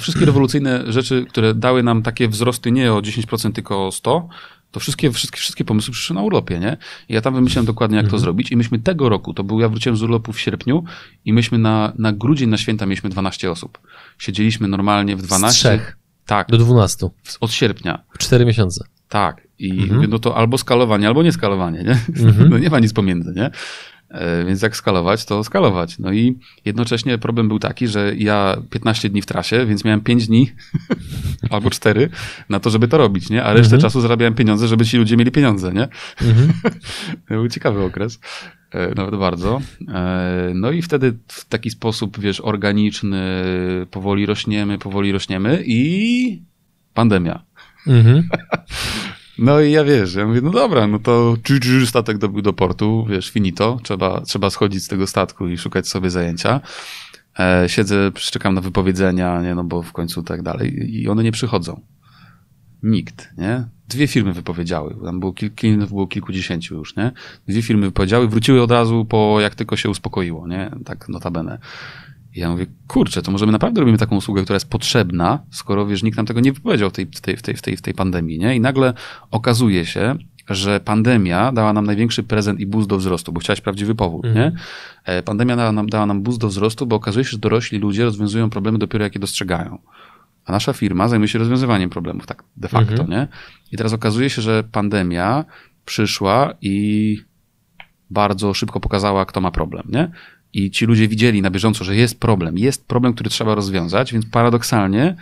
Wszystkie rewolucyjne rzeczy, które dały nam takie wzrosty nie o 10%, tylko o 100%, to wszystkie, wszystkie, wszystkie pomysły przyszły na urlopie, nie? I ja tam wymyśliłem dokładnie, jak to zrobić. I myśmy tego roku, to był, ja wróciłem z urlopu w sierpniu i myśmy na, na grudzień, na święta mieliśmy 12 osób. Siedzieliśmy normalnie w 12. trzech. Tak, Do 12. od sierpnia. W 4 miesiące. Tak. I mówię, no to albo skalowanie, albo nie skalowanie, (laughs) nie? No nie ma nic pomiędzy, nie? E, Więc jak skalować, to skalować. No i jednocześnie problem był taki, że ja 15 dni w trasie, więc miałem 5 dni (laughs) albo 4 na to, żeby to robić, nie? A resztę czasu zarabiałem pieniądze, żeby ci ludzie mieli pieniądze, nie? (laughs) To był ciekawy okres. E, Nawet bardzo. E, No i wtedy w taki sposób, wiesz, organiczny, powoli rośniemy, powoli rośniemy i pandemia. Mhm. (laughs) No i ja wiesz, ja mówię, no dobra, no to statek dobył do portu, wiesz, finito, trzeba, trzeba schodzić z tego statku i szukać sobie zajęcia. E, siedzę, czekam na wypowiedzenia, nie, no bo w końcu tak dalej i one nie przychodzą. Nikt, nie? Dwie firmy wypowiedziały, tam było kil, klientów było kilkudziesięciu już, nie? Dwie firmy wypowiedziały, wróciły od razu po, jak tylko się uspokoiło, nie? Tak notabene. I ja mówię, kurczę, to może my naprawdę robimy taką usługę, która jest potrzebna, skoro wiesz, nikt nam tego nie wypowiedział w tej, w tej, w tej, w tej, w tej pandemii, nie? I nagle okazuje się, że pandemia dała nam największy prezent i boost do wzrostu, bo chciałeś prawdziwy powód, nie? E, Pandemia dała nam, dała nam boost do wzrostu, bo okazuje się, że dorośli ludzie rozwiązują problemy dopiero jak je dostrzegają. A nasza firma zajmuje się rozwiązywaniem problemów, tak de facto, nie? I teraz okazuje się, że pandemia przyszła i bardzo szybko pokazała, kto ma problem, nie? I ci ludzie widzieli na bieżąco, że jest problem, jest problem, który trzeba rozwiązać, więc paradoksalnie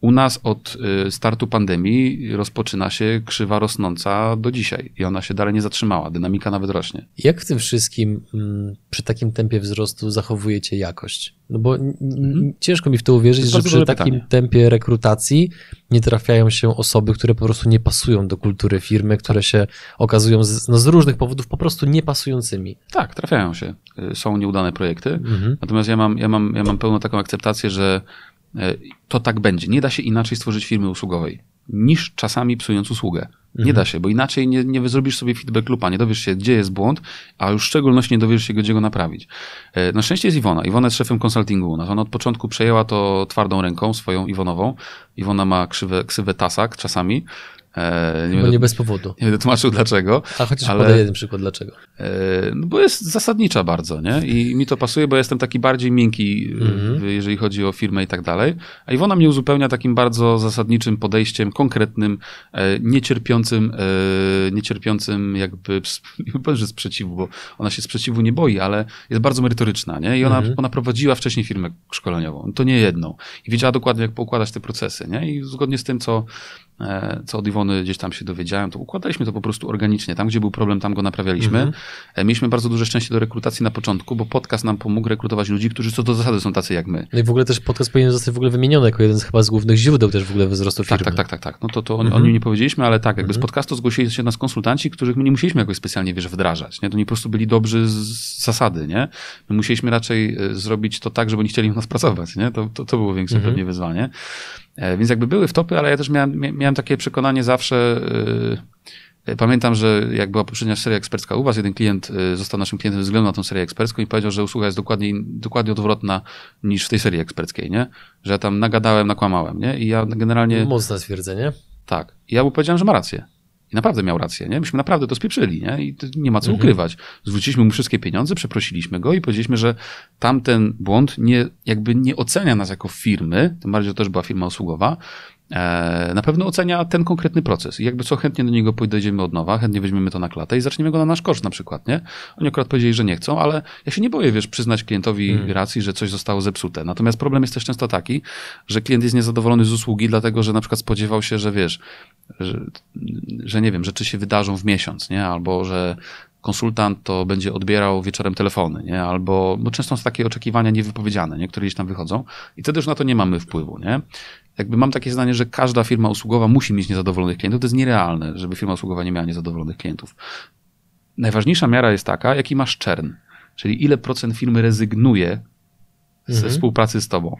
u nas od y, startu pandemii rozpoczyna się krzywa rosnąca do dzisiaj i ona się dalej nie zatrzymała, dynamika nawet rośnie. Jak w tym wszystkim mm, przy takim tempie wzrostu zachowujecie jakość? No bo n- ciężko mi w to uwierzyć, Mhm. To że przy takim pytanie. tempie rekrutacji nie trafiają się osoby, które po prostu nie pasują do kultury firmy, które się okazują z, no, z różnych powodów po prostu niepasującymi. Tak, trafiają się. Y, Są nieudane projekty. Mhm. Natomiast ja mam, ja, mam, ja mam pełną taką akceptację, że to tak będzie. Nie da się inaczej stworzyć firmy usługowej niż czasami psując usługę. Nie da się, bo inaczej nie, nie zrobisz sobie feedback loopa, nie dowiesz się, gdzie jest błąd, a już w szczególności nie dowiesz się, gdzie go naprawić. E, Na szczęście jest Iwona. Iwona jest szefem konsultingu. Ona od początku przejęła to twardą ręką, swoją Iwonową. Iwona ma krzywe, ksywę tasak czasami. E, nie, nie bez powodu. Nie będę tłumaczył dlaczego. A chociaż ale, podaj jeden przykład dlaczego. E, no bo jest zasadnicza bardzo, nie? I mi to pasuje, bo jestem taki bardziej miękki, mm-hmm. jeżeli chodzi o firmę i tak dalej. A Iwona mnie uzupełnia takim bardzo zasadniczym podejściem, konkretnym, e, niecierpiącym, niecierpiącym jakby, (laughs) nie powiem, że sprzeciwu, bo ona się sprzeciwu nie boi, ale jest bardzo merytoryczna, nie? I ona, mm-hmm. ona prowadziła wcześniej firmę szkoleniową. To nie jedną. I wiedziała dokładnie, jak poukładać te procesy, nie? I zgodnie z tym, co co od Iwony gdzieś tam się dowiedziałem, to układaliśmy to po prostu organicznie. Tam, gdzie był problem, tam go naprawialiśmy. Mhm. E, mieliśmy bardzo duże szczęście do rekrutacji na początku, bo podcast nam pomógł rekrutować ludzi, którzy co do zasady są tacy jak my. No i w ogóle też podcast powinien zostać w ogóle wymieniony jako jeden z chyba z głównych źródeł też w ogóle wzrostu tak, firmy. Tak, tak, tak, tak. No to, to mhm. o, nim nie powiedzieliśmy, ale tak, jakby mhm. z podcastu zgłosili się nas konsultanci, których my nie musieliśmy jakoś specjalnie, wiesz, wdrażać. Nie? To nie po prostu byli dobrzy z zasady, nie? My musieliśmy raczej e, zrobić to tak, żeby oni chcieli u nas pracować, nie? To, to, to było większe mhm. pewnie wyzwanie. E, więc jakby były wtopy, ale ja też miałem, miałem takie przekonanie zawsze. E, pamiętam, że jak była poprzednia seria ekspercka u was, jeden klient e, został naszym klientem ze względu na tą serię ekspercką i powiedział, że usługa jest dokładnie, dokładnie odwrotna niż w tej serii eksperckiej, nie? Że ja tam nagadałem, nakłamałem, nie? I ja generalnie... Mocne stwierdzenie. Tak. I ja mu powiedziałem, że ma rację. I naprawdę miał rację, nie? Myśmy naprawdę to spieprzyli, nie? I nie ma co mhm. ukrywać. Zwróciliśmy mu wszystkie pieniądze, przeprosiliśmy go i powiedzieliśmy, że tamten błąd nie, jakby nie ocenia nas jako firmy, tym bardziej, że to też była firma usługowa, na pewno ocenia ten konkretny proces. I jakby co, chętnie do niego podejdziemy od nowa, chętnie weźmiemy to na klatę i zaczniemy go na nasz koszt na przykład, nie? Oni akurat powiedzieli, że nie chcą, ale ja się nie boję, wiesz, przyznać klientowi hmm. racji, że coś zostało zepsute. Natomiast problem jest też często taki, że klient jest niezadowolony z usługi, dlatego, że na przykład spodziewał się, że wiesz, że, że nie wiem, rzeczy się wydarzą w miesiąc, nie? Albo że konsultant to będzie odbierał wieczorem telefony, nie? Albo, bo często są takie oczekiwania niewypowiedziane, nie? które gdzieś tam wychodzą i wtedy już na to nie mamy wpływu, nie? Jakby mam takie zdanie, że każda firma usługowa musi mieć niezadowolonych klientów. To jest nierealne, żeby firma usługowa nie miała niezadowolonych klientów. Najważniejsza miara jest taka, jaki masz czern, czyli ile procent firmy rezygnuje ze mhm. współpracy z tobą.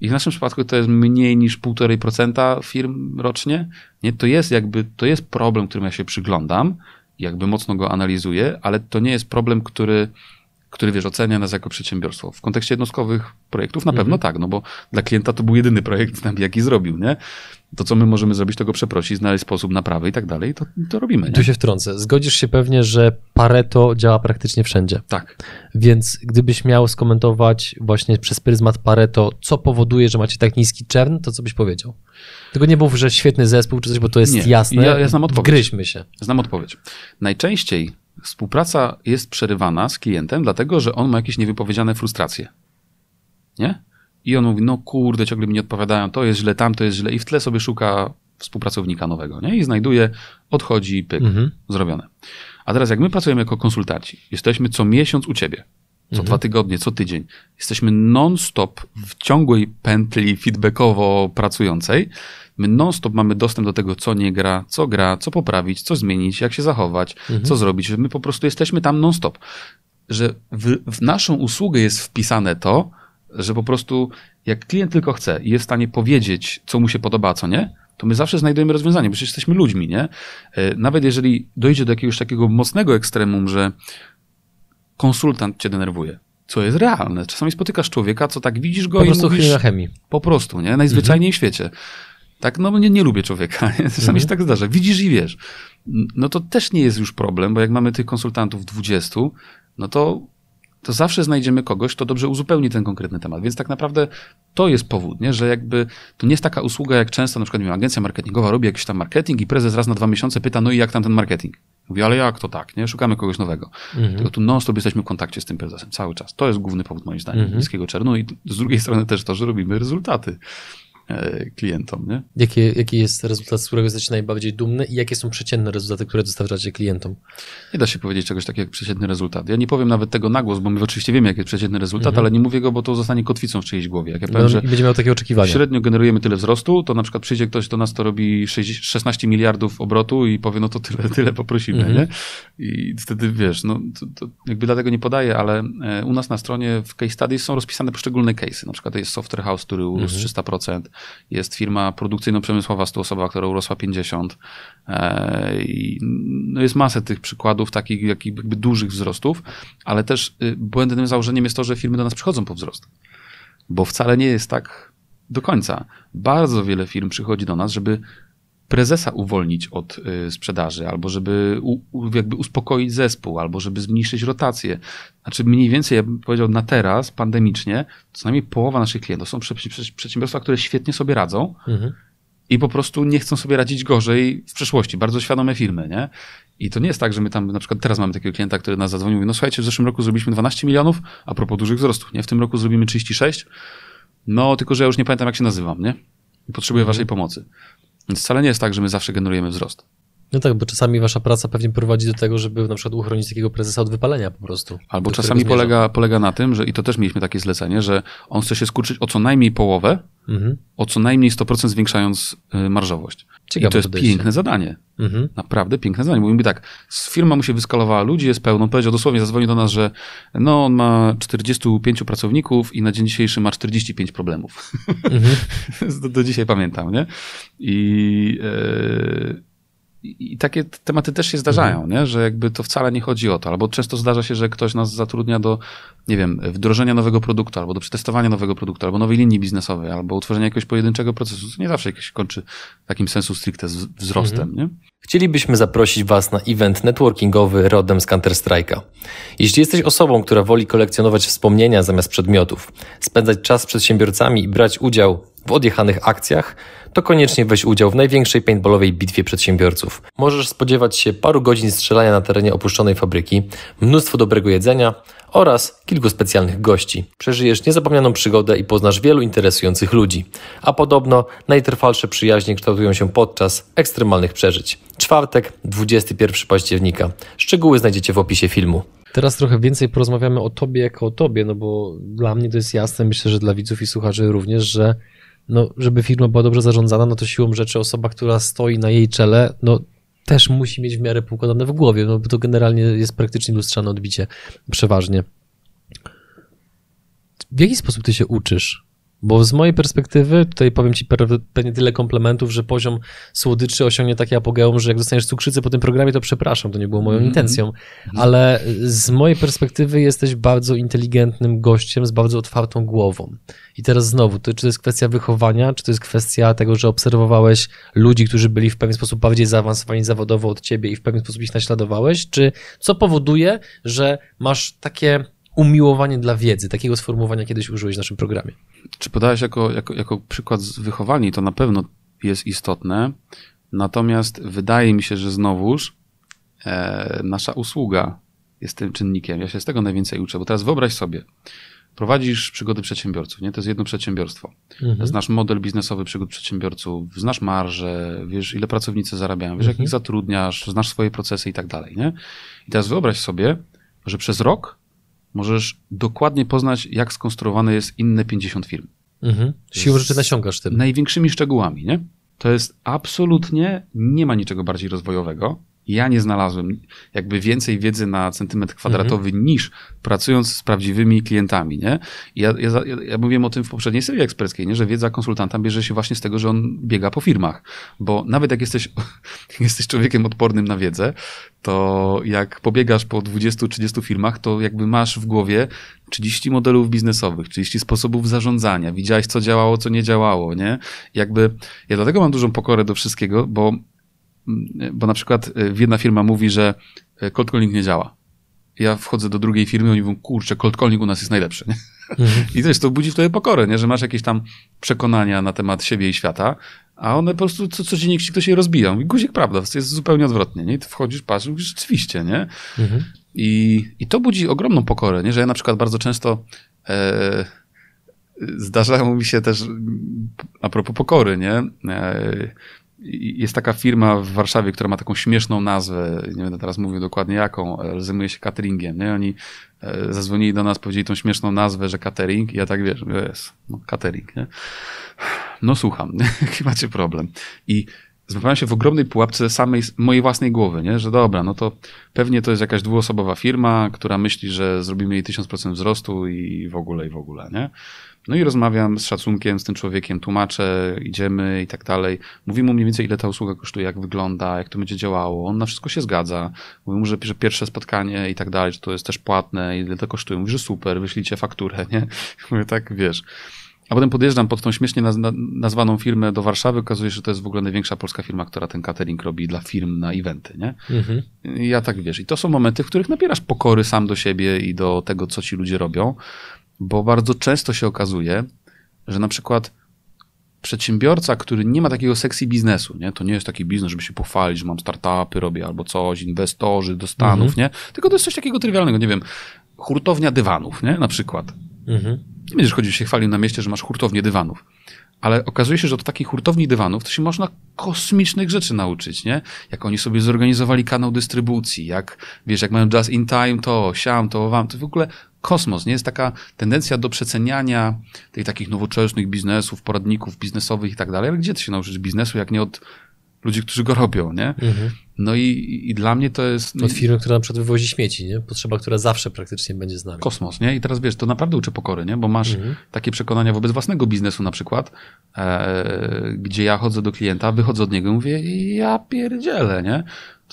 I w naszym przypadku to jest mniej niż 1,5% firm rocznie. Nie, to jest jakby, to jest problem, którym ja się przyglądam, jakby mocno go analizuję, ale to nie jest problem, który, który wiesz, ocenia nas jako przedsiębiorstwo. W kontekście jednostkowych projektów na pewno mhm. tak, no bo dla klienta to był jedyny projekt, (laughs) jaki zrobił, nie? to, co my możemy zrobić, to go przeprosić, znaleźć sposób naprawy i tak dalej, to, to robimy. Nie? Tu się wtrącę. Zgodzisz się pewnie, że Pareto działa praktycznie wszędzie. Tak. Więc gdybyś miał skomentować właśnie przez pryzmat Pareto, co powoduje, że macie tak niski czern, to co byś powiedział? Tylko nie mów, że świetny zespół czy coś, bo to jest nie. jasne. Ja, ja znam odpowiedź. Wgryźmy się. Znam odpowiedź. Najczęściej współpraca jest przerywana z klientem, dlatego że on ma jakieś niewypowiedziane frustracje. Nie? I on mówi, no kurde, ciągle mi nie odpowiadają, to jest źle, tam to jest źle i w tle sobie szuka współpracownika nowego, nie? I znajduje, odchodzi, pyk, mhm. zrobione. A teraz jak my pracujemy jako konsultaci, jesteśmy co miesiąc u ciebie, co mhm. dwa tygodnie, co tydzień, jesteśmy non-stop w ciągłej pętli feedbackowo pracującej, my non-stop mamy dostęp do tego, co nie gra, co gra, co poprawić, co zmienić, jak się zachować, mhm. co zrobić. My po prostu jesteśmy tam non-stop. Że w, w naszą usługę jest wpisane to, że po prostu jak klient tylko chce i jest w stanie powiedzieć, co mu się podoba, a co nie, to my zawsze znajdujemy rozwiązanie, bo przecież jesteśmy ludźmi, nie? E, nawet jeżeli dojdzie do jakiegoś takiego mocnego ekstremum, że konsultant cię denerwuje, co jest realne. Czasami spotykasz człowieka, co tak widzisz go po i prostu mówisz... chemii. Po prostu, nie? Najzwyczajniej mhm. w świecie. Tak, no nie, nie lubię człowieka. (laughs) Nie? Czasami mhm. się tak zdarza. Widzisz i wiesz. No to też nie jest już problem, bo jak mamy tych konsultantów 20, no to to zawsze znajdziemy kogoś, kto dobrze uzupełni ten konkretny temat. Więc tak naprawdę to jest powód, nie? że jakby to nie jest taka usługa, jak często na przykład wiem, agencja marketingowa robi jakiś tam marketing i prezes raz na dwa miesiące pyta, no i jak tam ten marketing? Mówi, ale jak to tak, nie? Szukamy kogoś nowego. Mhm. Tylko tu non-stop jesteśmy w kontakcie z tym prezesem cały czas. To jest główny powód moim zdaniem mhm. niskiego czernu i z drugiej strony też to, że robimy rezultaty. E, klientom. Nie? Jaki, jaki jest rezultat, z którego jesteście najbardziej dumny i jakie są przeciętne rezultaty, które dostarczacie klientom? Nie da się powiedzieć czegoś takiego jak przeciętny rezultat. Ja nie powiem nawet tego na głos, bo my oczywiście wiemy, jaki jest przeciętny rezultat, mhm. ale nie mówię go, bo to zostanie kotwicą w czyjejś głowie. Jak ja powiem, no, że będzie miał takie oczekiwania. Średnio generujemy tyle wzrostu, to na przykład przyjdzie ktoś do nas, to robi 16 miliardów obrotu i powie, no to tyle, (laughs) tyle poprosimy, mhm. nie? I wtedy wiesz, no to, to jakby dlatego nie podaję, ale e, u nas na stronie w case studies są rozpisane poszczególne case'y. Na przykład jest software house, który urósł mhm. 300%, jest firma produkcyjno-przemysłowa 100 osoba, która urosła 50. E, I no jest masę tych przykładów takich jakby dużych wzrostów, ale też y, błędnym założeniem jest to, że firmy do nas przychodzą po wzrost. Bo wcale nie jest tak do końca. Bardzo wiele firm przychodzi do nas, żeby prezesa uwolnić od y, sprzedaży, albo żeby u, jakby uspokoić zespół, albo żeby zmniejszyć rotację. Znaczy mniej więcej, ja bym powiedział na teraz, pandemicznie, co najmniej połowa naszych klientów są przedsiębiorstwa, które świetnie sobie radzą mhm. i po prostu nie chcą sobie radzić gorzej w przyszłości. Bardzo świadome firmy, nie? I to nie jest tak, że my tam, na przykład teraz mamy takiego klienta, który nas zadzwonił i mówi, no słuchajcie, w zeszłym roku zrobiliśmy 12 milionów, a propos dużych wzrostów, nie? W tym roku zrobimy 36, no tylko, że ja już nie pamiętam, jak się nazywam, nie? I potrzebuję mhm. waszej pomocy. Więc wcale nie jest tak, że my zawsze generujemy wzrost. No tak, bo czasami wasza praca pewnie prowadzi do tego, żeby na przykład uchronić takiego prezesa od wypalenia po prostu. Albo czasami polega, polega na tym, że i to też mieliśmy takie zlecenie, że on chce się skurczyć o co najmniej połowę, mhm. o co najmniej 100% zwiększając y, marżowość. Ciekawe I to jest podejście. piękne zadanie. Mhm. Naprawdę piękne zadanie. Bo mówi tak, firma mu się wyskalowała, ludzi jest pełno. Powiedział dosłownie, zadzwonił do nas, że no on ma 45 pracowników i na dzień dzisiejszy ma 45 problemów. Mhm. (laughs) do, do, dzisiaj pamiętam, nie? I... Yy i takie tematy też się zdarzają, mhm. nie? że jakby to wcale nie chodzi o to. Albo często zdarza się, że ktoś nas zatrudnia do, nie wiem, wdrożenia nowego produktu, albo do przetestowania nowego produktu, albo nowej linii biznesowej, albo utworzenia jakiegoś pojedynczego procesu. To nie zawsze się kończy w takim sensu stricte z wzrostem. Mhm. Nie? Chcielibyśmy zaprosić Was na event networkingowy rodem z Counter-Strike'a. Jeśli jesteś osobą, która woli kolekcjonować wspomnienia zamiast przedmiotów, spędzać czas z przedsiębiorcami i brać udział w odjechanych akcjach, to koniecznie weź udział w największej paintballowej bitwie przedsiębiorców. Możesz spodziewać się paru godzin strzelania na terenie opuszczonej fabryki, mnóstwo dobrego jedzenia oraz kilku specjalnych gości. Przeżyjesz niezapomnianą przygodę i poznasz wielu interesujących ludzi. A podobno najtrwalsze przyjaźnie kształtują się podczas ekstremalnych przeżyć. Czwartek, 21 października. Szczegóły znajdziecie w opisie filmu. Teraz trochę więcej porozmawiamy o tobie jako o tobie, no bo dla mnie to jest jasne, myślę, że dla widzów i słuchaczy również, że no, żeby firma była dobrze zarządzana, no to siłą rzeczy osoba, która stoi na jej czele, no też musi mieć w miarę poukładane w głowie, no bo to generalnie jest praktycznie lustrzane odbicie przeważnie. W jaki sposób ty się uczysz? Bo z mojej perspektywy, tutaj powiem ci pewnie tyle komplementów, że poziom słodyczy osiągnie takie apogeum, że jak dostaniesz cukrzycę po tym programie, to przepraszam, to nie było moją mm -hmm. intencją, ale z mojej perspektywy jesteś bardzo inteligentnym gościem z bardzo otwartą głową. I teraz znowu, to, czy to jest kwestia wychowania, czy to jest kwestia tego, że obserwowałeś ludzi, którzy byli w pewien sposób bardziej zaawansowani zawodowo od ciebie i w pewien sposób ich naśladowałeś, czy co powoduje, że masz takie umiłowanie dla wiedzy. Takiego sformułowania kiedyś użyłeś w naszym programie. Czy podałeś jako, jako, jako przykład wychowania? To na pewno jest istotne. Natomiast wydaje mi się, że znowuż e, nasza usługa jest tym czynnikiem. Ja się z tego najwięcej uczę, bo teraz wyobraź sobie, prowadzisz przygody przedsiębiorców, nie? To jest jedno przedsiębiorstwo. Mhm. Znasz model biznesowy przygód przedsiębiorców, znasz marże, wiesz, ile pracownicy zarabiają, wiesz, mhm. jak ich zatrudniasz, znasz swoje procesy i tak dalej, nie? I teraz wyobraź sobie, że przez rok możesz dokładnie poznać, jak skonstruowane jest inne 50 firm. Mhm. Siłą rzeczy nasiągasz tym. Największymi szczegółami, nie? To jest absolutnie, nie ma niczego bardziej rozwojowego ja nie znalazłem jakby więcej wiedzy na centymetr kwadratowy mhm. niż pracując z prawdziwymi klientami, nie? I ja, ja, ja mówiłem o tym w poprzedniej serii eksperckiej, nie? Że wiedza konsultanta bierze się właśnie z tego, że on biega po firmach, bo nawet jak jesteś, (laughs) jak jesteś człowiekiem odpornym na wiedzę, to jak pobiegasz po 20-30 firmach, to jakby masz w głowie 30 modelów biznesowych, 30 sposobów zarządzania, widziałeś co działało, co nie działało, nie? Jakby, ja dlatego mam dużą pokorę do wszystkiego, bo bo na przykład y, jedna firma mówi, że y, cold calling nie działa. Ja wchodzę do drugiej firmy i oni mówią, kurczę, cold calling u nas jest najlepszy. Nie? Mhm. I też to budzi wtedy pokorę, nie? że masz jakieś tam przekonania na temat siebie i świata, a one po prostu co, codziennie ktoś je rozbija. I guzik, prawda, to jest zupełnie odwrotnie. Nie? I ty wchodzisz, patrzysz, mówisz, rzeczywiście, nie? Mhm. I, I to budzi ogromną pokorę, nie? że ja na przykład bardzo często e, zdarzało mi się też, a propos pokory, nie? E, jest taka firma w Warszawie, która ma taką śmieszną nazwę, nie będę teraz mówił dokładnie jaką, ale zajmuje się cateringiem, nie? Oni e, zadzwonili do nas, powiedzieli tą śmieszną nazwę, że catering i ja tak wiesz, jest, no catering, nie? No słucham, (laughs) jaki macie problem? I złapałem się w ogromnej pułapce samej, mojej własnej głowy, nie? Że dobra, no to pewnie to jest jakaś dwuosobowa firma, która myśli, że zrobimy jej 1000% wzrostu i w ogóle, i w ogóle, nie? No i rozmawiam z szacunkiem z tym człowiekiem, tłumaczę, idziemy i tak dalej. Mówimy mu mniej więcej, ile ta usługa kosztuje, jak wygląda, jak to będzie działało. On na wszystko się zgadza. Mówię mu, że, że pierwsze spotkanie i tak dalej, że to jest też płatne, ile to kosztuje. Mówi, że super, wyślijcie fakturę, nie? (laughs) Mówię, tak, wiesz. A potem podjeżdżam pod tą śmiesznie naz- nazwaną firmę do Warszawy, okazuje się, że to jest w ogóle największa polska firma, która ten catering robi dla firm na eventy, nie? Mhm. I ja tak wiesz. I to są momenty, w których nabierasz pokory sam do siebie i do tego, co ci ludzie robią, bo bardzo często się okazuje, że na przykład przedsiębiorca, który nie ma takiego sexy biznesu, nie? To nie jest taki biznes, żeby się pochwalić, że mam startupy, robię albo coś, inwestorzy do Stanów, mhm. nie? Tylko to jest coś takiego trywialnego, nie wiem, hurtownia dywanów, nie? Na przykład. Mhm. Nie będziesz chodził się chwalił na mieście, że masz hurtownię dywanów. Ale okazuje się, że od takich hurtowni dywanów to się można kosmicznych rzeczy nauczyć, nie? Jak oni sobie zorganizowali kanał dystrybucji, jak, wiesz, jak mają just in time to, siam to, wam, to w ogóle kosmos, nie? Jest taka tendencja do przeceniania tych takich nowoczesnych biznesów, poradników biznesowych i tak dalej, ale gdzie ty się nauczysz biznesu, jak nie od ludzi, którzy go robią, nie? Mhm. No i, i dla mnie to jest... Od firmy, która na przykład wywozi śmieci, nie? Potrzeba, która zawsze praktycznie będzie z nami. Kosmos, nie? I teraz wiesz, to naprawdę uczy pokory, nie? Bo masz mhm. takie przekonania wobec własnego biznesu na przykład, e, gdzie ja chodzę do klienta, wychodzę od niego i mówię, ja pierdzielę, nie?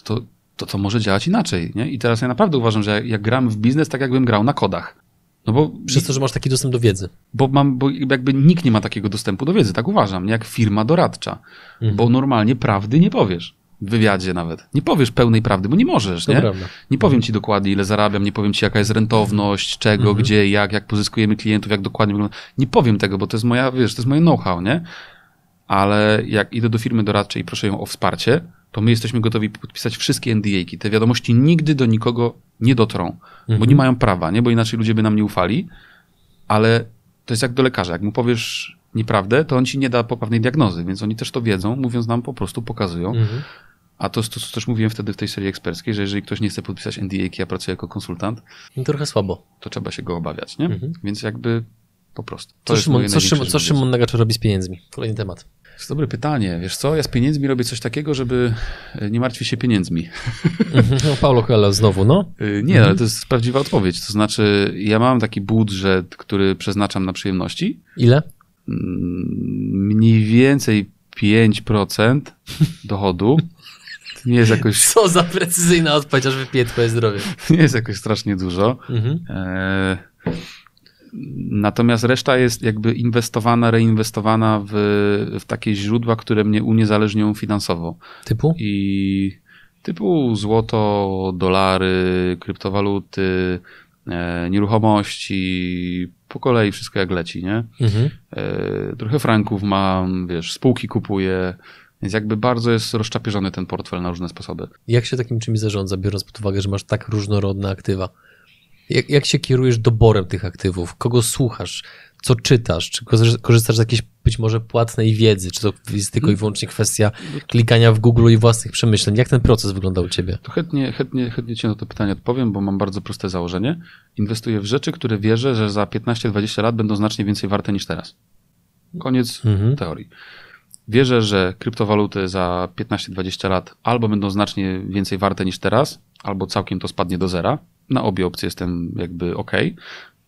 To, to, to może działać inaczej, nie? I teraz ja naprawdę uważam, że jak, jak gram w biznes, tak jakbym grał na kodach. No bo, Przez to, że masz taki dostęp do wiedzy. Bo, mam, bo jakby nikt nie ma takiego dostępu do wiedzy, tak uważam, jak firma doradcza. Mhm. Bo normalnie prawdy nie powiesz. W wywiadzie nawet. Nie powiesz pełnej prawdy, bo nie możesz, nie? Nie powiem ci dokładnie, ile zarabiam, nie powiem ci, jaka jest rentowność, czego, mhm. gdzie, jak, jak pozyskujemy klientów, jak dokładnie wygląda. Nie powiem tego, bo to jest moja, wiesz, to jest moje know-how, nie? Ale jak idę do firmy doradczej i proszę ją o wsparcie, to my jesteśmy gotowi podpisać wszystkie NDA-ki. Te wiadomości nigdy do nikogo nie dotrą, mhm. bo nie mają prawa, nie? Bo inaczej ludzie by nam nie ufali, ale to jest jak do lekarza. Jak mu powiesz nieprawdę, to on ci nie da poprawnej diagnozy, więc oni też to wiedzą, mówiąc nam po prostu, pokazują. Mhm. A to to, co też mówiłem wtedy w tej serii eksperckiej, że jeżeli ktoś nie chce podpisać NDA, ja pracuję jako konsultant, no trochę słabo. To trzeba się go obawiać, nie? Mhm. Więc jakby po prostu. To co Szymon, co, Szymon, co Szymon Nagacz robi z pieniędzmi? Kolejny temat. To jest dobre pytanie. Wiesz co, ja z pieniędzmi robię coś takiego, żeby e, nie martwić się pieniędzmi. No, Paulo Coelho znowu, no? E, nie, ale to jest prawdziwa odpowiedź. To znaczy, ja mam taki budżet, który przeznaczam na przyjemności. Ile? Mm, mniej więcej 5% dochodu. To nie jest jakoś... (laughs) Co za precyzyjna odpowiedź, aż wypiję twoje zdrowie. (laughs) Nie jest jakoś strasznie dużo. Mhm. E Natomiast reszta jest jakby inwestowana, reinwestowana w, w takie źródła, które mnie uniezależnią finansowo. Typu? I typu złoto, dolary, kryptowaluty, e, nieruchomości, po kolei wszystko jak leci, nie? Mhm. E, trochę franków mam, wiesz, spółki kupuję, więc jakby bardzo jest rozczapieżony ten portfel na różne sposoby. Jak się takim czymś zarządza, biorąc pod uwagę, że masz tak różnorodne aktywa? Jak, jak się kierujesz doborem tych aktywów? Kogo słuchasz? Co czytasz? Czy korzystasz z jakiejś być może płatnej wiedzy? Czy to jest tylko i wyłącznie kwestia klikania w Google i własnych przemyśleń? Jak ten proces wygląda u ciebie? To chętnie, chętnie, chętnie ci na to pytanie odpowiem, bo mam bardzo proste założenie. Inwestuję w rzeczy, które wierzę, że za 15-20 lat będą znacznie więcej warte niż teraz. Koniec mhm. teorii. Wierzę, że kryptowaluty za 15-20 lat albo będą znacznie więcej warte niż teraz, albo całkiem to spadnie do zera. Na obie opcje jestem jakby ok.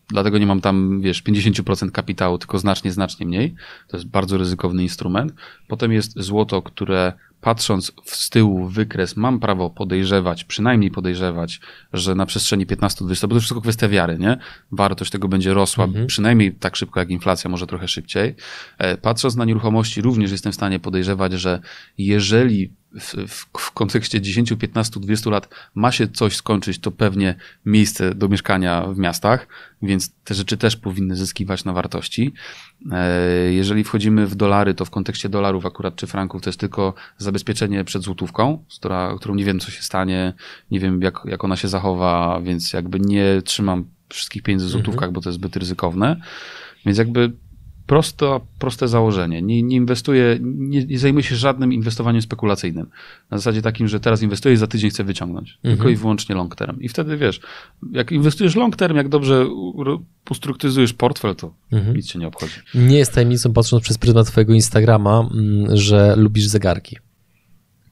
Dlatego nie mam tam, wiesz, 50% kapitału, tylko znacznie, znacznie mniej. To jest bardzo ryzykowny instrument. Potem jest złoto, które patrząc z tyłu w wykres, mam prawo podejrzewać, przynajmniej podejrzewać, że na przestrzeni 15-20, bo to wszystko kwestia wiary, nie? Wartość tego będzie rosła mhm. przynajmniej tak szybko jak inflacja, może trochę szybciej. E, patrząc na nieruchomości, również jestem w stanie podejrzewać, że jeżeli w, w, w, kontekście 10, 15, 20 lat ma się coś skończyć, to pewnie miejsce do mieszkania w miastach, więc te rzeczy też powinny zyskiwać na wartości. E, jeżeli wchodzimy w dolary, to w kontekście dolarów akurat czy franków to jest tylko zabezpieczenie przed złotówką, która, którą nie wiem co się stanie, nie wiem jak, jak ona się zachowa, więc jakby nie trzymam wszystkich pieniędzy w złotówkach, mhm. bo to jest zbyt ryzykowne. Więc jakby prosto, proste założenie. Nie, nie inwestuję, nie, nie zajmuję się żadnym inwestowaniem spekulacyjnym. Na zasadzie takim, że teraz inwestuję i za tydzień chcę wyciągnąć. Mhm. Tylko i wyłącznie long term. I wtedy wiesz, jak inwestujesz long term, jak dobrze ustrukturyzujesz portfel, to mhm. nic się nie obchodzi. Nie jest tajemnicą, patrząc przez pryzmat twojego Instagrama, mm, że lubisz zegarki.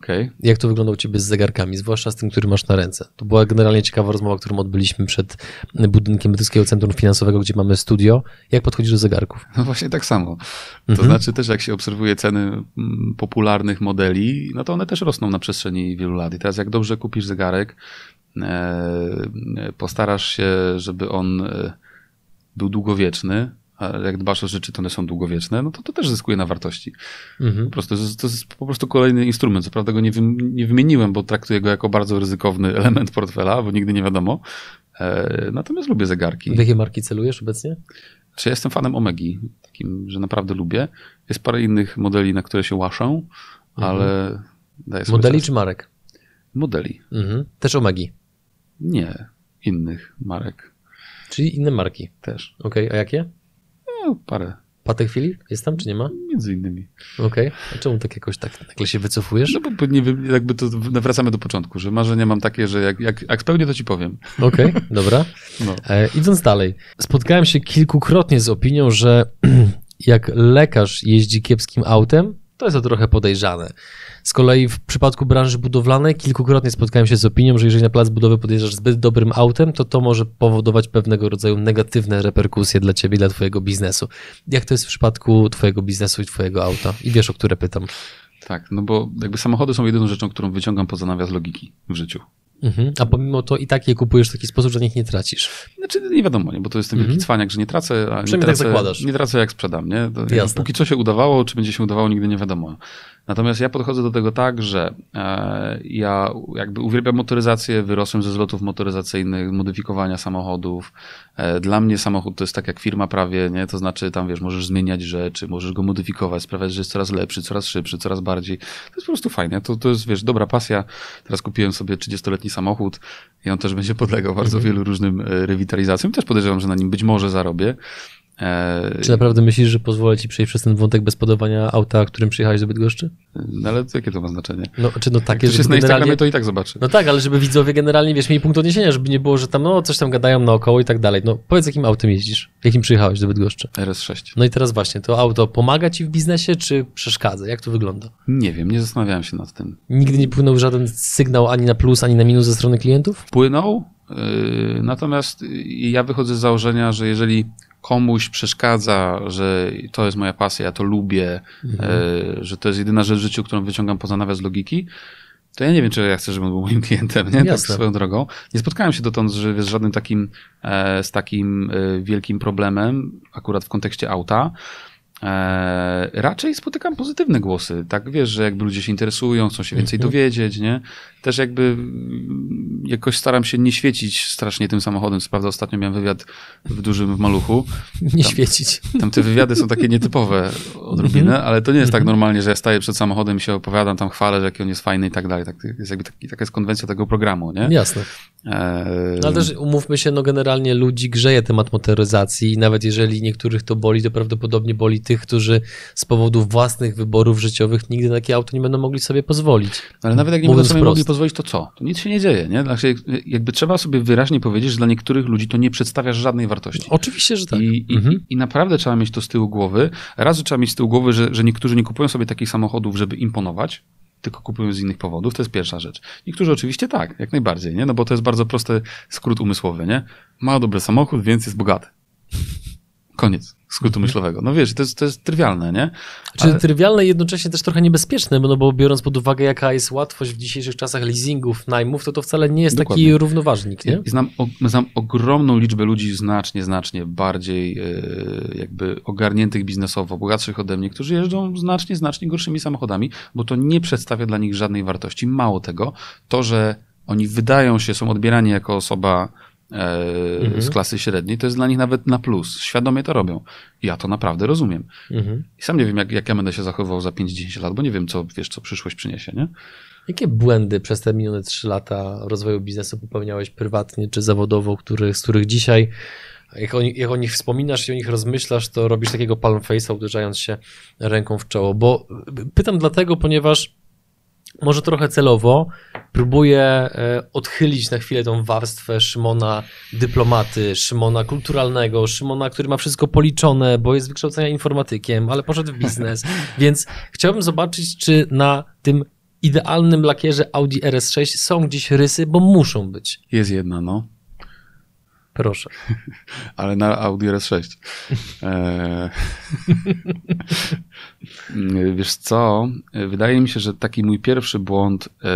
Okay. Jak to wygląda u ciebie z zegarkami, zwłaszcza z tym, który masz na ręce? To była generalnie ciekawa rozmowa, którą odbyliśmy przed budynkiem Brytyjskiego Centrum Finansowego, gdzie mamy studio. Jak podchodzisz do zegarków? No właśnie tak samo. To mhm. znaczy też jak się obserwuje ceny mm, popularnych modeli, no to one też rosną na przestrzeni wielu lat. I teraz jak dobrze kupisz zegarek, e, postarasz się, żeby on e, był długowieczny, jak dbasz o rzeczy, to one są długowieczne, no to to też zyskuje na wartości. Mhm. Po prostu, to jest, po prostu kolejny instrument. Co prawda go nie, nie wymieniłem, bo traktuję go jako bardzo ryzykowny (laughs) element portfela, bo nigdy nie wiadomo. E, natomiast lubię zegarki. W jakie marki celujesz obecnie? Czy ja jestem fanem Omegi, takim, że naprawdę lubię. Jest parę innych modeli, na które się łaszę, mhm. ale daję sobie Modeli czy marek? Modeli. Mhm. Też Omegi? Nie, innych marek. Czyli inne marki? Też. Okej, okay. a jakie? No, parę. Patek Filip? Jest tam, czy nie ma? Między innymi. Okej. Okay. A czemu tak jakoś tak nagle się wycofujesz? No bo nie wiem, jakby to wracamy do początku, że marzenia mam takie, że jak, jak, jak spełnię, to ci powiem. Okej, okay, (laughs) dobra. No. E, idąc dalej. Spotkałem się kilkukrotnie z opinią, że (clears throat) jak lekarz jeździ kiepskim autem, to jest to trochę podejrzane. Z kolei w przypadku branży budowlanej kilkukrotnie spotkałem się z opinią, że jeżeli na plac budowy podjeżdżasz zbyt dobrym autem, to to może powodować pewnego rodzaju negatywne reperkusje dla ciebie i dla twojego biznesu. Jak to jest w przypadku twojego biznesu i twojego auta? I wiesz, o które pytam. Tak, no bo jakby samochody są jedyną rzeczą, którą wyciągam poza nawias logiki w życiu. Mhm. A pomimo to i tak je kupujesz w taki sposób, że nich nie tracisz. Znaczy nie wiadomo, nie, bo to jest ten wielki mhm. cwaniak, że nie tracę, a nie tak tracę, tak nie tracę jak sprzedam. Nie? Póki co się udawało, czy będzie się udawało, nigdy nie wiadomo. Natomiast ja podchodzę do tego tak, że e, ja jakby uwielbiam motoryzację, wyrosłem ze zlotów motoryzacyjnych, modyfikowania samochodów. E, dla mnie samochód to jest tak jak firma prawie, nie? To znaczy tam wiesz, możesz zmieniać rzeczy, możesz go modyfikować, sprawiać, że jest coraz lepszy, coraz szybszy, coraz bardziej. To jest po prostu fajne. To, to jest, wiesz, dobra pasja. Teraz kupiłem sobie 30-letni samochód i on też będzie podlegał bardzo mhm. wielu różnym e, rewitalizacjom. Też podejrzewam, że na nim być może zarobię. E, Czy naprawdę myślisz, że pozwolę ci przejść przez ten wątek bez podawania auta, którym przyjechałeś do Bydgoszczy? No ale jakie to ma znaczenie? No, czy no takie, Jak jest na Instagramie, to i tak zobaczy. No tak, ale żeby widzowie generalnie, wiesz, mieli punkt odniesienia, żeby nie było, że tam no coś tam gadają naokoło i tak dalej. No powiedz, jakim autem jeździsz? Jakim przyjechałeś do Bydgoszczy? RS6. No i teraz właśnie, to auto pomaga ci w biznesie, czy przeszkadza? Jak to wygląda? Nie wiem, nie zastanawiałem się nad tym. Nigdy nie płynął żaden sygnał ani na plus, ani na minus ze strony klientów? Płynął, yy, natomiast ja wychodzę z założenia, że jeżeli komuś przeszkadza, że to jest moja pasja, ja to lubię, mhm. e, że to jest jedyna rzecz w życiu, którą wyciągam poza nawias logiki, to ja nie wiem, czy ja chcę, żeby on był moim klientem, nie? Tak swoją drogą. Nie spotkałem się dotąd że z żadnym takim, e, z takim e, wielkim problemem, akurat w kontekście auta. E, raczej spotykam pozytywne głosy. Tak wiesz, że jakby ludzie się interesują, chcą się więcej mhm. dowiedzieć, nie? Też jakby jakoś staram się nie świecić strasznie tym samochodem. Co prawda ostatnio miałem wywiad w dużym w maluchu. (laughs) Nie tam, świecić. Tam te wywiady są takie nietypowe odrobinę, mhm. ale to nie jest tak mhm. normalnie, że ja staję przed samochodem i się opowiadam, tam chwalę, że jaki on jest fajny i tak dalej. Tak, jest jakby taki, taka jest konwencja tego programu, nie? Jasne. No ale też umówmy się, no generalnie ludzi grzeje temat motoryzacji i nawet jeżeli niektórych to boli, to prawdopodobnie boli tych, którzy z powodów własnych wyborów życiowych nigdy na takie auto nie będą mogli sobie pozwolić. Ale nawet jak nie będą sobie mogli pozwolić, to co? To nic się nie dzieje, nie? Znaczy, jakby trzeba sobie wyraźnie powiedzieć, że dla niektórych ludzi to nie przedstawia żadnej wartości. Oczywiście, że tak. I, mhm. i, i naprawdę trzeba mieć to z tyłu głowy. Raz, że trzeba mieć z tyłu głowy, że, że niektórzy nie kupują sobie takich samochodów, żeby imponować, tylko kupują z innych powodów, to jest pierwsza rzecz. Niektórzy oczywiście tak, jak najbardziej, nie? No bo to jest bardzo prosty skrót umysłowy, nie? Ma dobry samochód, więc jest bogaty. Koniec skrótu mhm. myślowego. No wiesz, to jest, to jest trywialne, nie? Ale... Czy trywialne i jednocześnie też trochę niebezpieczne, no bo biorąc pod uwagę, jaka jest łatwość w dzisiejszych czasach leasingów, najmów, to to wcale nie jest Dokładnie. taki równoważnik, nie? I znam, o, znam ogromną liczbę ludzi znacznie, znacznie bardziej yy, jakby ogarniętych biznesowo, bogatszych ode mnie, którzy jeżdżą znacznie, znacznie gorszymi samochodami, bo to nie przedstawia dla nich żadnej wartości. Mało tego, to, że oni wydają się, są odbierani jako osoba mhm. z klasy średniej, to jest dla nich nawet na plus. Świadomie to robią. Ja to naprawdę rozumiem. Mhm. I sam nie wiem, jak, jak ja będę się zachowywał za 5-10 lat, bo nie wiem, co, wiesz, co przyszłość przyniesie, nie? Jakie błędy przez te minione 3 lata rozwoju biznesu popełniałeś prywatnie czy zawodowo, który, z których dzisiaj, jak o, jak o nich wspominasz i o nich rozmyślasz, to robisz takiego palm face'a, uderzając się ręką w czoło? Bo pytam dlatego, ponieważ może trochę celowo próbuję e, odchylić na chwilę tą warstwę Szymona dyplomaty, Szymona kulturalnego, Szymona, który ma wszystko policzone, bo jest wykształcenia informatykiem, ale poszedł w biznes. (laughs) Więc chciałbym zobaczyć, czy na tym idealnym lakierze Audi RS6 są gdzieś rysy, bo muszą być. Jest jedna, no. Proszę. (laughs) Ale na Audi RS6. E... (laughs) Wiesz co? Wydaje mi się, że taki mój pierwszy błąd, e,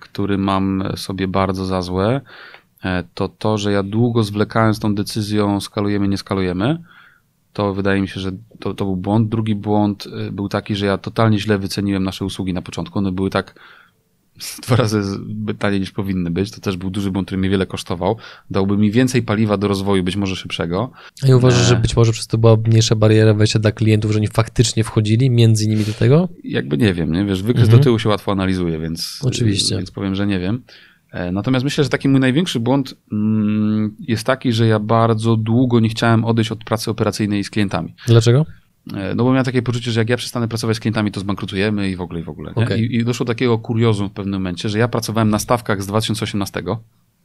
który mam sobie bardzo za złe, e, to to, że ja długo zwlekałem z tą decyzją skalujemy, nie skalujemy. to wydaje mi się, że to, to był błąd. Drugi błąd y, był taki, że ja totalnie źle wyceniłem nasze usługi na początku. One były tak (laughs) dwa razy taniej niż powinny być. To też był duży błąd, który mnie wiele kosztował. Dałby mi więcej paliwa do rozwoju, być może szybszego. Ja uważasz, że być może przez to była mniejsza bariera wejścia dla klientów, że oni faktycznie wchodzili między innymi do tego? Jakby nie wiem, nie? Wiesz, wykres mhm. do tyłu się łatwo analizuje, więc... Oczywiście. Więc powiem, że nie wiem. E, natomiast myślę, że taki mój największy błąd mm, jest taki, że ja bardzo długo nie chciałem odejść od pracy operacyjnej z klientami. Dlaczego? E, no bo miałem takie poczucie, że jak ja przestanę pracować z klientami, to zbankrutujemy i w ogóle, i w ogóle. Okay. I, I, doszło do takiego kuriozum w pewnym momencie, że ja pracowałem na stawkach z 2018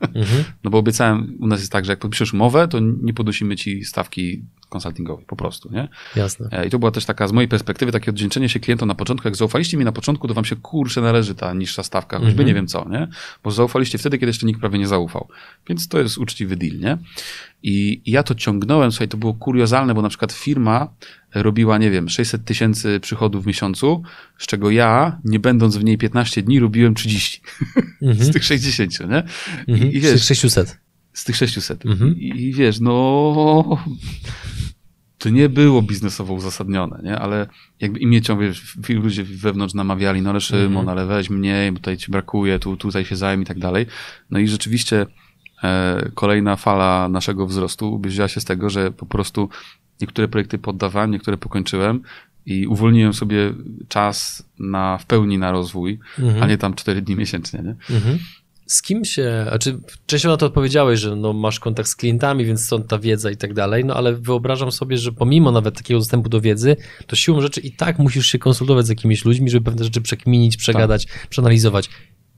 Mhm. (laughs) No bo obiecałem, u nas jest tak, że jak podpiszesz umowę, to nie podnosimy ci stawki konsultingowej, po prostu, nie? Jasne. E, I to była też taka, z mojej perspektywy, takie oddzięczenie się klientom na początku, jak zaufaliście mi na początku, to wam się kurczę należy ta niższa stawka, choćby mhm. nie wiem co, nie? Bo zaufaliście wtedy, kiedy jeszcze nikt prawie nie zaufał. Więc to jest uczciwy deal, nie? I ja to ciągnąłem, słuchaj, to było kuriozalne, bo na przykład firma robiła, nie wiem, 600 tysięcy przychodów w miesiącu, z czego ja, nie będąc w niej 15 dni, robiłem 30 mhm. z tych 60, nie? Mhm. I, wiesz, z tych 600. Z tych 600. Mhm. I, I wiesz, no to nie było biznesowo uzasadnione, nie? Ale jakby i mnie ciągle ludzie wewnątrz namawiali, no ale Szymon, mm. ale weź mniej, bo tutaj ci brakuje, tu, tutaj się zajmie i tak dalej. No i rzeczywiście kolejna fala naszego wzrostu wzięła się z tego, że po prostu niektóre projekty poddawałem, niektóre pokończyłem i uwolniłem sobie czas na, w pełni na rozwój, mhm. a nie tam cztery dni miesięcznie, nie? Mhm. Z kim się, znaczy wcześniej na to odpowiedziałeś, że no masz kontakt z klientami, więc stąd ta wiedza i tak dalej, no ale wyobrażam sobie, że pomimo nawet takiego dostępu do wiedzy, to siłą rzeczy i tak musisz się konsultować z jakimiś ludźmi, żeby pewne rzeczy przekminić, przegadać, tak. przeanalizować.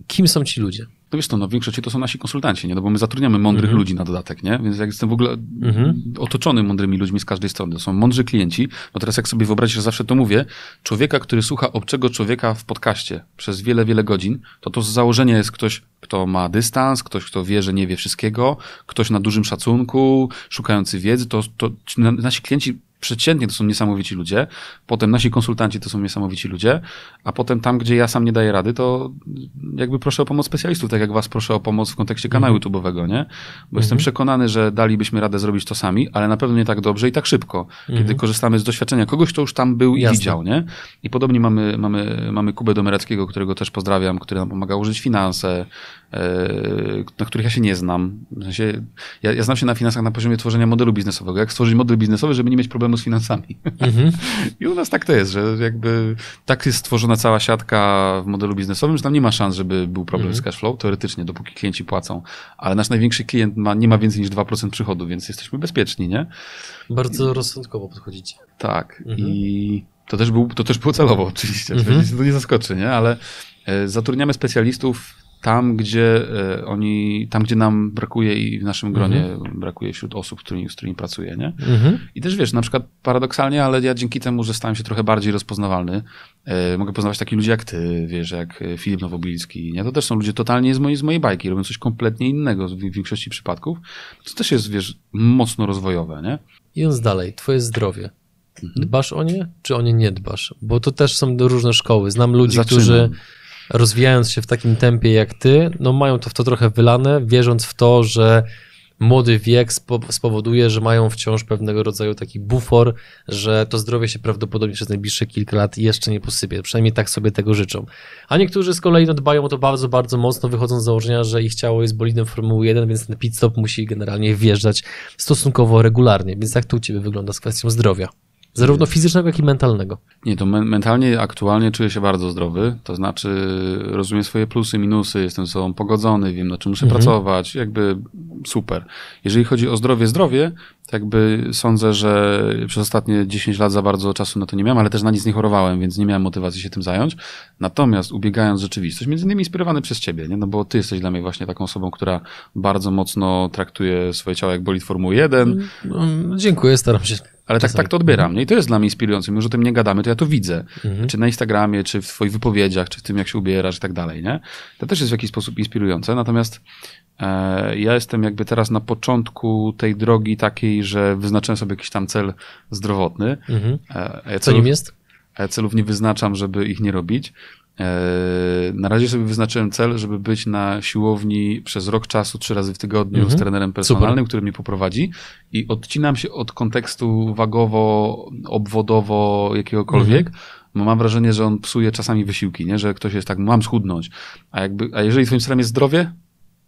Kim są ci ludzie? No wiesz to, no w większości to są nasi konsultanci, nie? No bo my zatrudniamy mądrych mhm. ludzi na dodatek, nie? Więc jak jestem w ogóle mhm. otoczony mądrymi ludźmi z każdej strony, to są mądrzy klienci, bo teraz jak sobie wyobrazić, że zawsze to mówię, człowieka, który słucha obcego człowieka w podcaście przez wiele, wiele godzin, to to z założenia jest ktoś, kto ma dystans, ktoś, kto wie, że nie wie wszystkiego, ktoś na dużym szacunku, szukający wiedzy, to, to nasi klienci przeciętnie to są niesamowici ludzie, potem nasi konsultanci to są niesamowici ludzie, a potem tam, gdzie ja sam nie daję rady, to jakby proszę o pomoc specjalistów, tak jak was proszę o pomoc w kontekście kanału mm YouTube'owego, nie? Bo mm jestem mhm. przekonany, że dalibyśmy radę zrobić to sami, ale na pewno nie tak dobrze i tak szybko, kiedy mm korzystamy z doświadczenia kogoś, kto już tam był Jasne. i widział, nie? I podobnie mamy, mamy, mamy Kubę Domereckiego, którego też pozdrawiam, który nam pomaga użyć finanse, na których ja się nie znam. W sensie, ja, ja znam się na finansach na poziomie tworzenia modelu biznesowego. Jak stworzyć model biznesowy, żeby nie mieć problemu z finansami. Mhm. (laughs) I u nas tak to jest, że jakby tak jest stworzona cała siatka w modelu biznesowym, że tam nie ma szans, żeby był problem mhm. z cashflow, teoretycznie, dopóki klienci płacą. Ale nasz największy klient ma, nie ma więcej niż 2% przychodu, więc jesteśmy bezpieczni, nie? Bardzo rozsądkowo podchodzicie. Tak. Mhm. I to też, był, to też było celowo oczywiście. To nie zaskoczy, nie? Ale e, zatrudniamy specjalistów tam, gdzie e, oni, tam, gdzie nam brakuje i w naszym gronie mhm. brakuje wśród osób, którymi, z którymi pracuję, nie? Mhm. I też wiesz, na przykład paradoksalnie, ale ja dzięki temu, że stałem się trochę bardziej rozpoznawalny, e, mogę poznawać takich ludzi jak ty, wiesz, jak e, Filip Nowobilski, nie? To też są ludzie totalnie z mojej, z mojej bajki, robią coś kompletnie innego w większości przypadków. To też jest, wiesz, mocno rozwojowe, nie? Idąc dalej, twoje zdrowie. Mhm. Dbasz o nie, czy o nie nie dbasz? Bo to też są różne szkoły. Znam ludzi, Zaczynam. którzy rozwijając się w takim tempie jak ty, no mają to w to trochę wylane, wierząc w to, że młody wiek spowoduje, że mają wciąż pewnego rodzaju taki bufor, że to zdrowie się prawdopodobnie przez najbliższe kilka lat jeszcze nie posypie. Przynajmniej tak sobie tego życzą. A niektórzy z kolei no, dbają o to bardzo, bardzo mocno, wychodzą z założenia, że ich ciało jest bolidem Formuły 1, więc ten pit stop musi generalnie wjeżdżać stosunkowo regularnie. Więc jak to u Ciebie wygląda z kwestią zdrowia? Zarówno fizycznego, jak i mentalnego. Nie, to me mentalnie aktualnie czuję się bardzo zdrowy. To znaczy, rozumiem swoje plusy, minusy, jestem ze sobą pogodzony, wiem na czym muszę mhm. pracować, jakby super. Jeżeli chodzi o zdrowie, zdrowie, to jakby sądzę, że przez ostatnie 10 lat za bardzo czasu na to nie miałem, ale też na nic nie chorowałem, więc nie miałem motywacji się tym zająć. Natomiast ubiegając rzeczywistość, między innymi inspirowany przez ciebie, nie? no bo ty jesteś dla mnie właśnie taką osobą, która bardzo mocno traktuje swoje ciało jak bolid Formuły 1. No, dziękuję, staram się ale tak, tak to odbieram. Nie? I to jest dla mnie inspirujące. Mimo, że o tym nie gadamy, to ja to widzę. Mhm. Czy na Instagramie, czy w twoich wypowiedziach, czy w tym, jak się ubierasz i tak dalej. Nie? To też jest w jakiś sposób inspirujące. Natomiast e, ja jestem jakby teraz na początku tej drogi takiej, że wyznaczyłem sobie jakiś tam cel zdrowotny. Mhm. E, ja Co nim jest? ja celów nie wyznaczam, żeby ich nie robić. E, na razie sobie wyznaczyłem cel, żeby być na siłowni przez rok czasu, trzy razy w tygodniu Mhm. z trenerem personalnym, który mnie poprowadzi i odcinam się od kontekstu wagowo, obwodowo, jakiegokolwiek, bo mam wrażenie, że on psuje czasami wysiłki, nie? że ktoś jest tak, mam schudnąć, a, jakby, a jeżeli twoim celem jest zdrowie,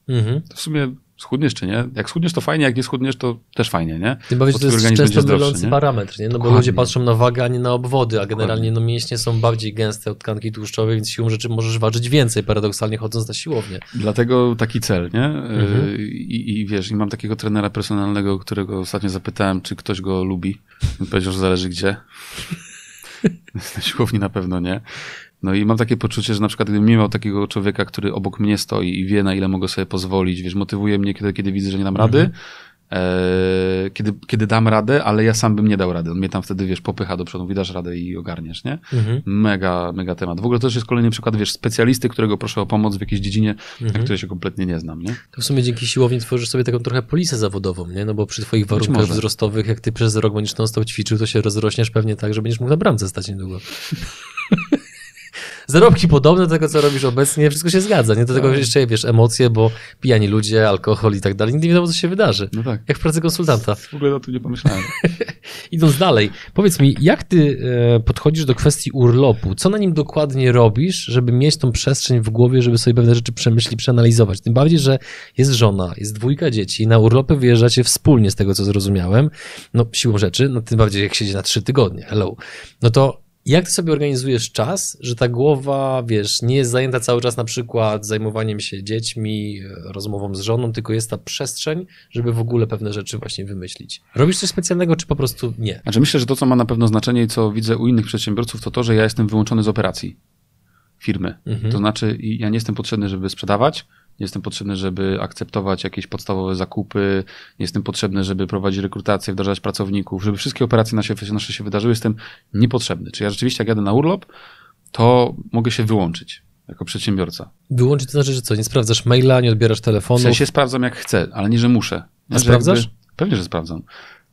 Mhm. to w sumie schudniesz czy nie? Jak schudniesz to fajnie, jak nie schudniesz to też fajnie, nie? Tym bardziej, Bo to jest często mylący parametr, nie? No bo Dokładnie. ludzie patrzą na wagę, a nie na obwody, a generalnie no mięśnie są bardziej gęste od tkanki tłuszczowej, więc siłą rzeczy możesz ważyć więcej, paradoksalnie chodząc na siłownię. Dlatego taki cel, nie? Mhm. Yy, I, I wiesz, i mam takiego trenera personalnego, którego ostatnio zapytałem, czy ktoś go lubi. Powiedział, że zależy gdzie. (laughs) na siłowni na pewno nie. No i mam takie poczucie, że na przykład gdybym nie miał takiego człowieka, który obok mnie stoi i wie, na ile mogę sobie pozwolić, wiesz, motywuje mnie, kiedy, kiedy widzę, że nie dam rady, Mhm. e, kiedy, kiedy dam radę, ale ja sam bym nie dał rady. On mnie tam wtedy, wiesz, popycha do przodu, wydasz radę i ogarniesz, nie? Mhm. Mega, mega temat. W ogóle to też jest kolejny przykład, wiesz, specjalisty, którego proszę o pomoc w jakiejś dziedzinie, na Mhm. której się kompletnie nie znam, nie? To w sumie dzięki siłowni tworzysz sobie taką trochę polisę zawodową, nie? No bo przy twoich warunkach wzrostowych, jak ty przez rok będziesz non-stop ćwiczył, to się rozrośniesz pewnie tak, że będziesz mógł na bramce stać niedługo. (laughs) Zarobki podobne do tego, co robisz obecnie, wszystko się zgadza, nie? Do tego Tak. jeszcze, wiesz, emocje, bo pijani ludzie, alkohol i tak dalej, nigdy nie wiadomo, co się wydarzy. No tak. Jak w pracy konsultanta. W ogóle o tym nie pomyślałem. (laughs) Idąc dalej, powiedz mi, jak ty e, podchodzisz do kwestii urlopu? Co na nim dokładnie robisz, żeby mieć tą przestrzeń w głowie, żeby sobie pewne rzeczy przemyśleć, przeanalizować? Tym bardziej, że jest żona, jest dwójka dzieci, na urlopy wyjeżdżacie wspólnie, z tego co zrozumiałem, no siłą rzeczy, no tym bardziej jak siedzi na trzy tygodnie, hello. No to jak ty sobie organizujesz czas, że ta głowa, wiesz, nie jest zajęta cały czas na przykład zajmowaniem się dziećmi, rozmową z żoną, tylko jest ta przestrzeń, żeby w ogóle pewne rzeczy właśnie wymyślić. Robisz coś specjalnego, czy po prostu nie? Znaczy myślę, że to, co ma na pewno znaczenie i co widzę u innych przedsiębiorców, to to, że ja jestem wyłączony z operacji firmy. Mhm. To znaczy ja nie jestem potrzebny, żeby sprzedawać, nie jestem potrzebny, żeby akceptować jakieś podstawowe zakupy, nie jestem potrzebny, żeby prowadzić rekrutację, wdrażać pracowników, żeby wszystkie operacje nasze, nasze się wydarzyły, jestem niepotrzebny. Czy ja rzeczywiście jak jadę na urlop, to mogę się wyłączyć jako przedsiębiorca. Wyłączyć to znaczy, że co, nie sprawdzasz maila, nie odbierasz W telefonu. sensie sprawdzam jak chcę, ale nie, że muszę. Nie, A że sprawdzasz? Jakby, pewnie, że sprawdzam.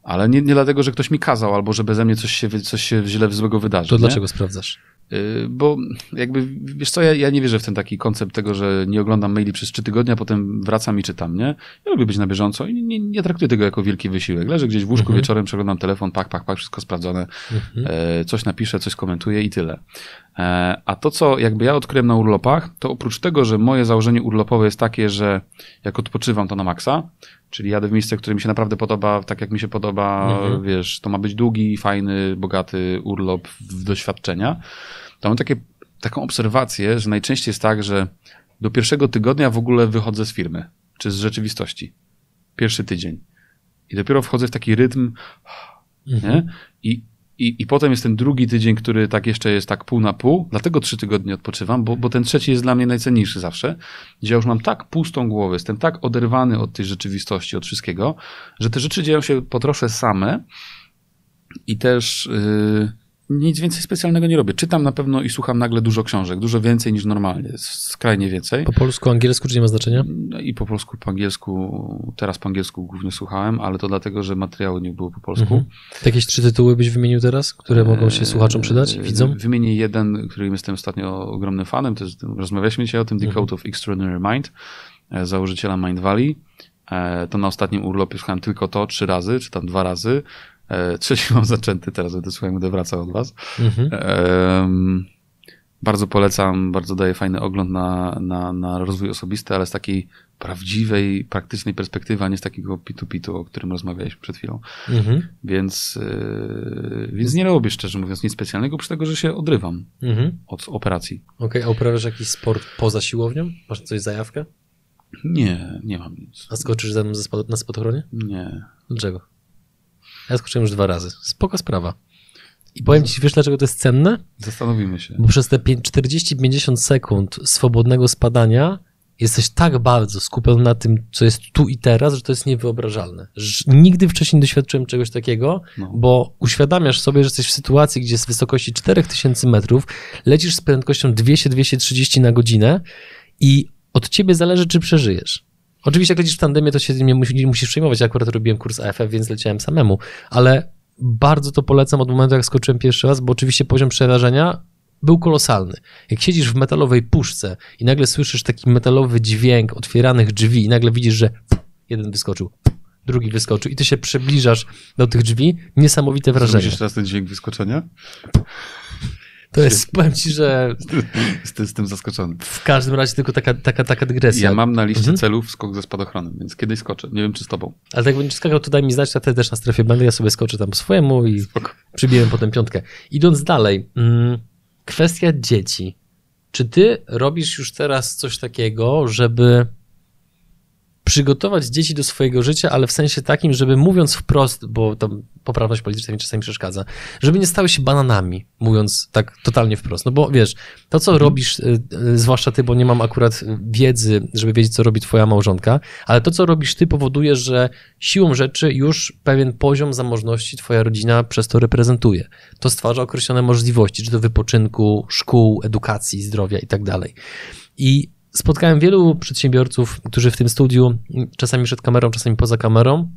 Ale nie, nie dlatego, że ktoś mi kazał, albo że beze mnie coś się, coś się źle złego wydarzy. to nie? dlaczego sprawdzasz? Y, Bo jakby, wiesz co, ja, ja nie wierzę w ten taki koncept tego, że nie oglądam maili przez trzy tygodnie, a potem wracam i czytam, nie? Ja lubię być na bieżąco i nie, nie traktuję tego jako wielki wysiłek. Leżę gdzieś w łóżku Mhm. wieczorem, przeglądam telefon, pak, pak, pak, wszystko sprawdzone, Mhm. e, coś napiszę, coś skomentuję i tyle. E, a to, co jakby ja odkryłem na urlopach, to oprócz tego, że moje założenie urlopowe jest takie, że jak odpoczywam, to na maksa, czyli jadę w miejsce, które mi się naprawdę podoba, tak jak mi się podoba, Mhm. wiesz, to ma być długi, fajny, bogaty urlop w doświadczenia, to mam takie, taką obserwację, że najczęściej jest tak, że do pierwszego tygodnia w ogóle wychodzę z firmy, czy z rzeczywistości. Pierwszy tydzień. I dopiero wchodzę w taki rytm, Mhm. nie? I, i, I potem jest ten drugi tydzień, który tak jeszcze jest tak pół na pół, dlatego trzy tygodnie odpoczywam, bo, bo ten trzeci jest dla mnie najcenniejszy zawsze, gdzie ja już mam tak pustą głowę, jestem tak oderwany od tej rzeczywistości, od wszystkiego, że te rzeczy dzieją się po trosze same i też yy, nic więcej specjalnego nie robię. Czytam na pewno i słucham nagle dużo książek, dużo więcej niż normalnie, skrajnie więcej. Po polsku, angielsku, czy nie ma znaczenia? No I po polsku, po angielsku, teraz po angielsku głównie słuchałem, ale to dlatego, że materiały nie były po polsku. Mhm. Jakieś trzy tytuły byś wymienił teraz, które mogą się słuchaczom przydać? Eee, Widzą? Wymienię jeden, którym jestem ostatnio ogromnym fanem. To jest, rozmawialiśmy dzisiaj o tym, The Mhm. Code of Extraordinary Mind, e, założyciela Mind Valley. E, To na ostatnim urlopie słuchałem tylko to trzy razy, czy tam dwa razy. E, Trzeci mam zaczęty, teraz będę słuchał, będę wracał od was. Mhm. Bardzo polecam, bardzo daje fajny ogląd na, na, na rozwój osobisty, ale z takiej prawdziwej, praktycznej perspektywy, a nie z takiego pitu-pitu, o którym rozmawialiśmy przed chwilą. Mhm. Więc, yy, więc nie robię, szczerze mówiąc, nic specjalnego, oprócz tego, że się odrywam Mhm. od operacji. Okej, a uprawiasz jakiś sport poza siłownią? Masz coś zajawkę? Nie, nie mam nic. A skoczysz ze mną na spadochronie? Nie. Dlaczego? Ja skoczyłem już dwa razy. Spoko sprawa. I powiem ci, wiesz dlaczego to jest cenne? Zastanowimy się. Bo przez te pię- 40-50 sekund swobodnego spadania jesteś tak bardzo skupiony na tym, co jest tu i teraz, że to jest niewyobrażalne. Że Nigdy wcześniej nie doświadczyłem czegoś takiego, No. bo uświadamiasz sobie, że jesteś w sytuacji, gdzie z wysokości 4000 metrów lecisz z prędkością 200-230 na godzinę i od ciebie zależy, czy przeżyjesz. Oczywiście, jak lecisz w tandemie, to się nie musi- nie musisz przejmować. Ja akurat robiłem kurs AFF, więc leciałem samemu, ale bardzo to polecam od momentu, jak skoczyłem pierwszy raz, bo oczywiście poziom przerażenia był kolosalny. Jak siedzisz w metalowej puszce i nagle słyszysz taki metalowy dźwięk otwieranych drzwi i nagle widzisz, że jeden wyskoczył, drugi wyskoczył i ty się przybliżasz do tych drzwi, niesamowite wrażenie. Słyszysz teraz ten dźwięk wyskoczenia? To jest, powiem ci, że (laughs) Jestem z tym zaskoczony. w każdym razie tylko taka, taka, taka dygresja. Ja mam na liście Mhm. celów skok ze spadochronem, więc kiedyś skoczę. Nie wiem, czy z tobą. Ale tak będziesz skakał, to daj mi znać, ja wtedy też na strefie będę, ja sobie skoczę tam swojemu i Spoko. przybiłem potem piątkę. Idąc dalej, mm, kwestia dzieci. Czy ty robisz już teraz coś takiego, żeby przygotować dzieci do swojego życia, ale w sensie takim, żeby mówiąc wprost, bo tam poprawność polityczna mi czasami przeszkadza, żeby nie stały się bananami, mówiąc tak totalnie wprost. No bo wiesz, to co robisz, y, y, zwłaszcza ty, bo nie mam akurat wiedzy, żeby wiedzieć, co robi twoja małżonka, ale to co robisz ty powoduje, że siłą rzeczy już pewien poziom zamożności twoja rodzina przez to reprezentuje. To stwarza określone możliwości, czy to wypoczynku, szkół, edukacji, zdrowia i tak dalej. I spotkałem wielu przedsiębiorców, którzy w tym studiu, czasami przed kamerą, czasami poza kamerą,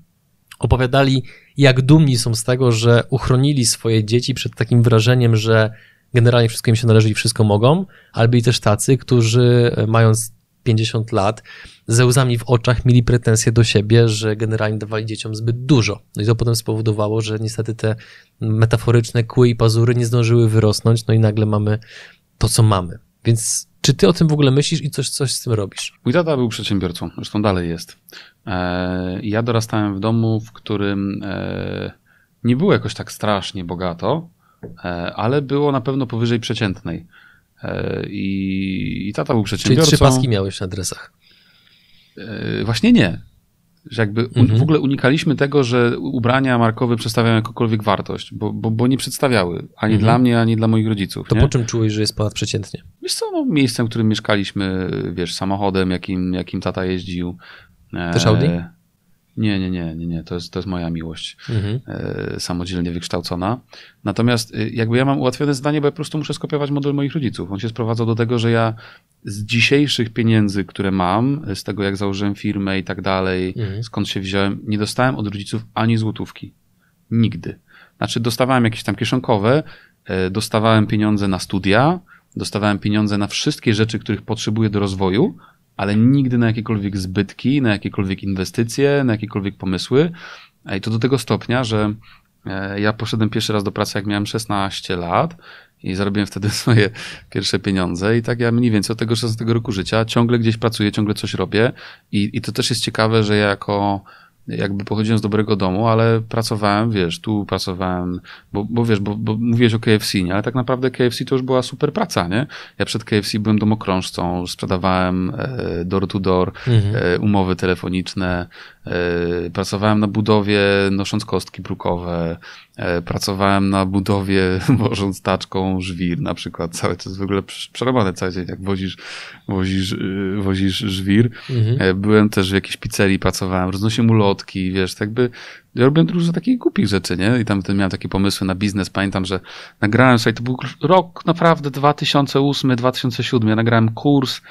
opowiadali, jak dumni są z tego, że uchronili swoje dzieci przed takim wrażeniem, że generalnie wszystko im się należy i wszystko mogą, ale byli też tacy, którzy e, mając 50 lat, ze łzami w oczach mieli pretensje do siebie, że generalnie dawali dzieciom zbyt dużo. No i to potem spowodowało, że niestety te metaforyczne kły i pazury nie zdążyły wyrosnąć, no i nagle mamy to, co mamy. Więc czy ty o tym w ogóle myślisz i coś, coś z tym robisz? Mój tata był przedsiębiorcą, zresztą dalej jest. E, Ja dorastałem w domu, w którym e, nie było jakoś tak strasznie bogato, e, ale było na pewno powyżej przeciętnej. I, i tata był Czyli przedsiębiorcą. trzy paski miałeś na dresach. Właśnie nie. Że jakby Mhm. w ogóle unikaliśmy tego, że ubrania markowe przedstawiają jakąkolwiek wartość, bo, bo, bo nie przedstawiały ani Mhm. dla mnie, ani dla moich rodziców. To nie? po czym czułeś, że jest ponadprzeciętnie? Wiesz co, no, miejscem, w którym mieszkaliśmy, wiesz, samochodem, jakim, jakim tata jeździł. E, Też Audi? Nie, nie, nie, nie, nie. To jest, to jest moja miłość. Mhm. E, samodzielnie wykształcona. Natomiast y, jakby ja mam ułatwione zdanie, bo ja po prostu muszę skopiować model moich rodziców. On się sprowadzał do tego, że ja z dzisiejszych pieniędzy, które mam, z tego jak założyłem firmę i tak dalej, Mhm. skąd się wziąłem, nie dostałem od rodziców ani złotówki. Nigdy. Znaczy dostawałem jakieś tam kieszonkowe, e, dostawałem pieniądze na studia, dostawałem pieniądze na wszystkie rzeczy, których potrzebuję do rozwoju, ale nigdy na jakiekolwiek zbytki, na jakiekolwiek inwestycje, na jakiekolwiek pomysły. E, I to do tego stopnia, że e, ja poszedłem pierwszy raz do pracy, jak miałem 16 lat i zarobiłem wtedy (laughs) swoje pierwsze pieniądze i tak ja mniej więcej od tego 16 roku życia ciągle gdzieś pracuję, ciągle coś robię i, i to też jest ciekawe, że ja jako jakby pochodziłem z dobrego domu, ale pracowałem, wiesz, tu pracowałem, bo, bo wiesz, bo, bo mówiłeś o KFC, nie? Ale tak naprawdę KFC to już była super praca, nie? Ja przed KFC byłem domokrążcą, sprzedawałem e, door to door, Mhm. e, umowy telefoniczne, pracowałem na budowie nosząc kostki brukowe, e, pracowałem na budowie (laughs) wożąc taczką żwir na przykład, całe to jest w ogóle prze- przerobane cały dzień, jak wozisz, wozisz, y, wozisz żwir. Mhm. E, Byłem też w jakiejś pizzerii, pracowałem, roznosiłem ulotki, wiesz, tak by ja robiłem dużo takich głupich rzeczy, nie? I tam miałem takie pomysły na biznes. Pamiętam, że nagrałem sobie, to był rok naprawdę 2008, 2007. Ja nagrałem kurs,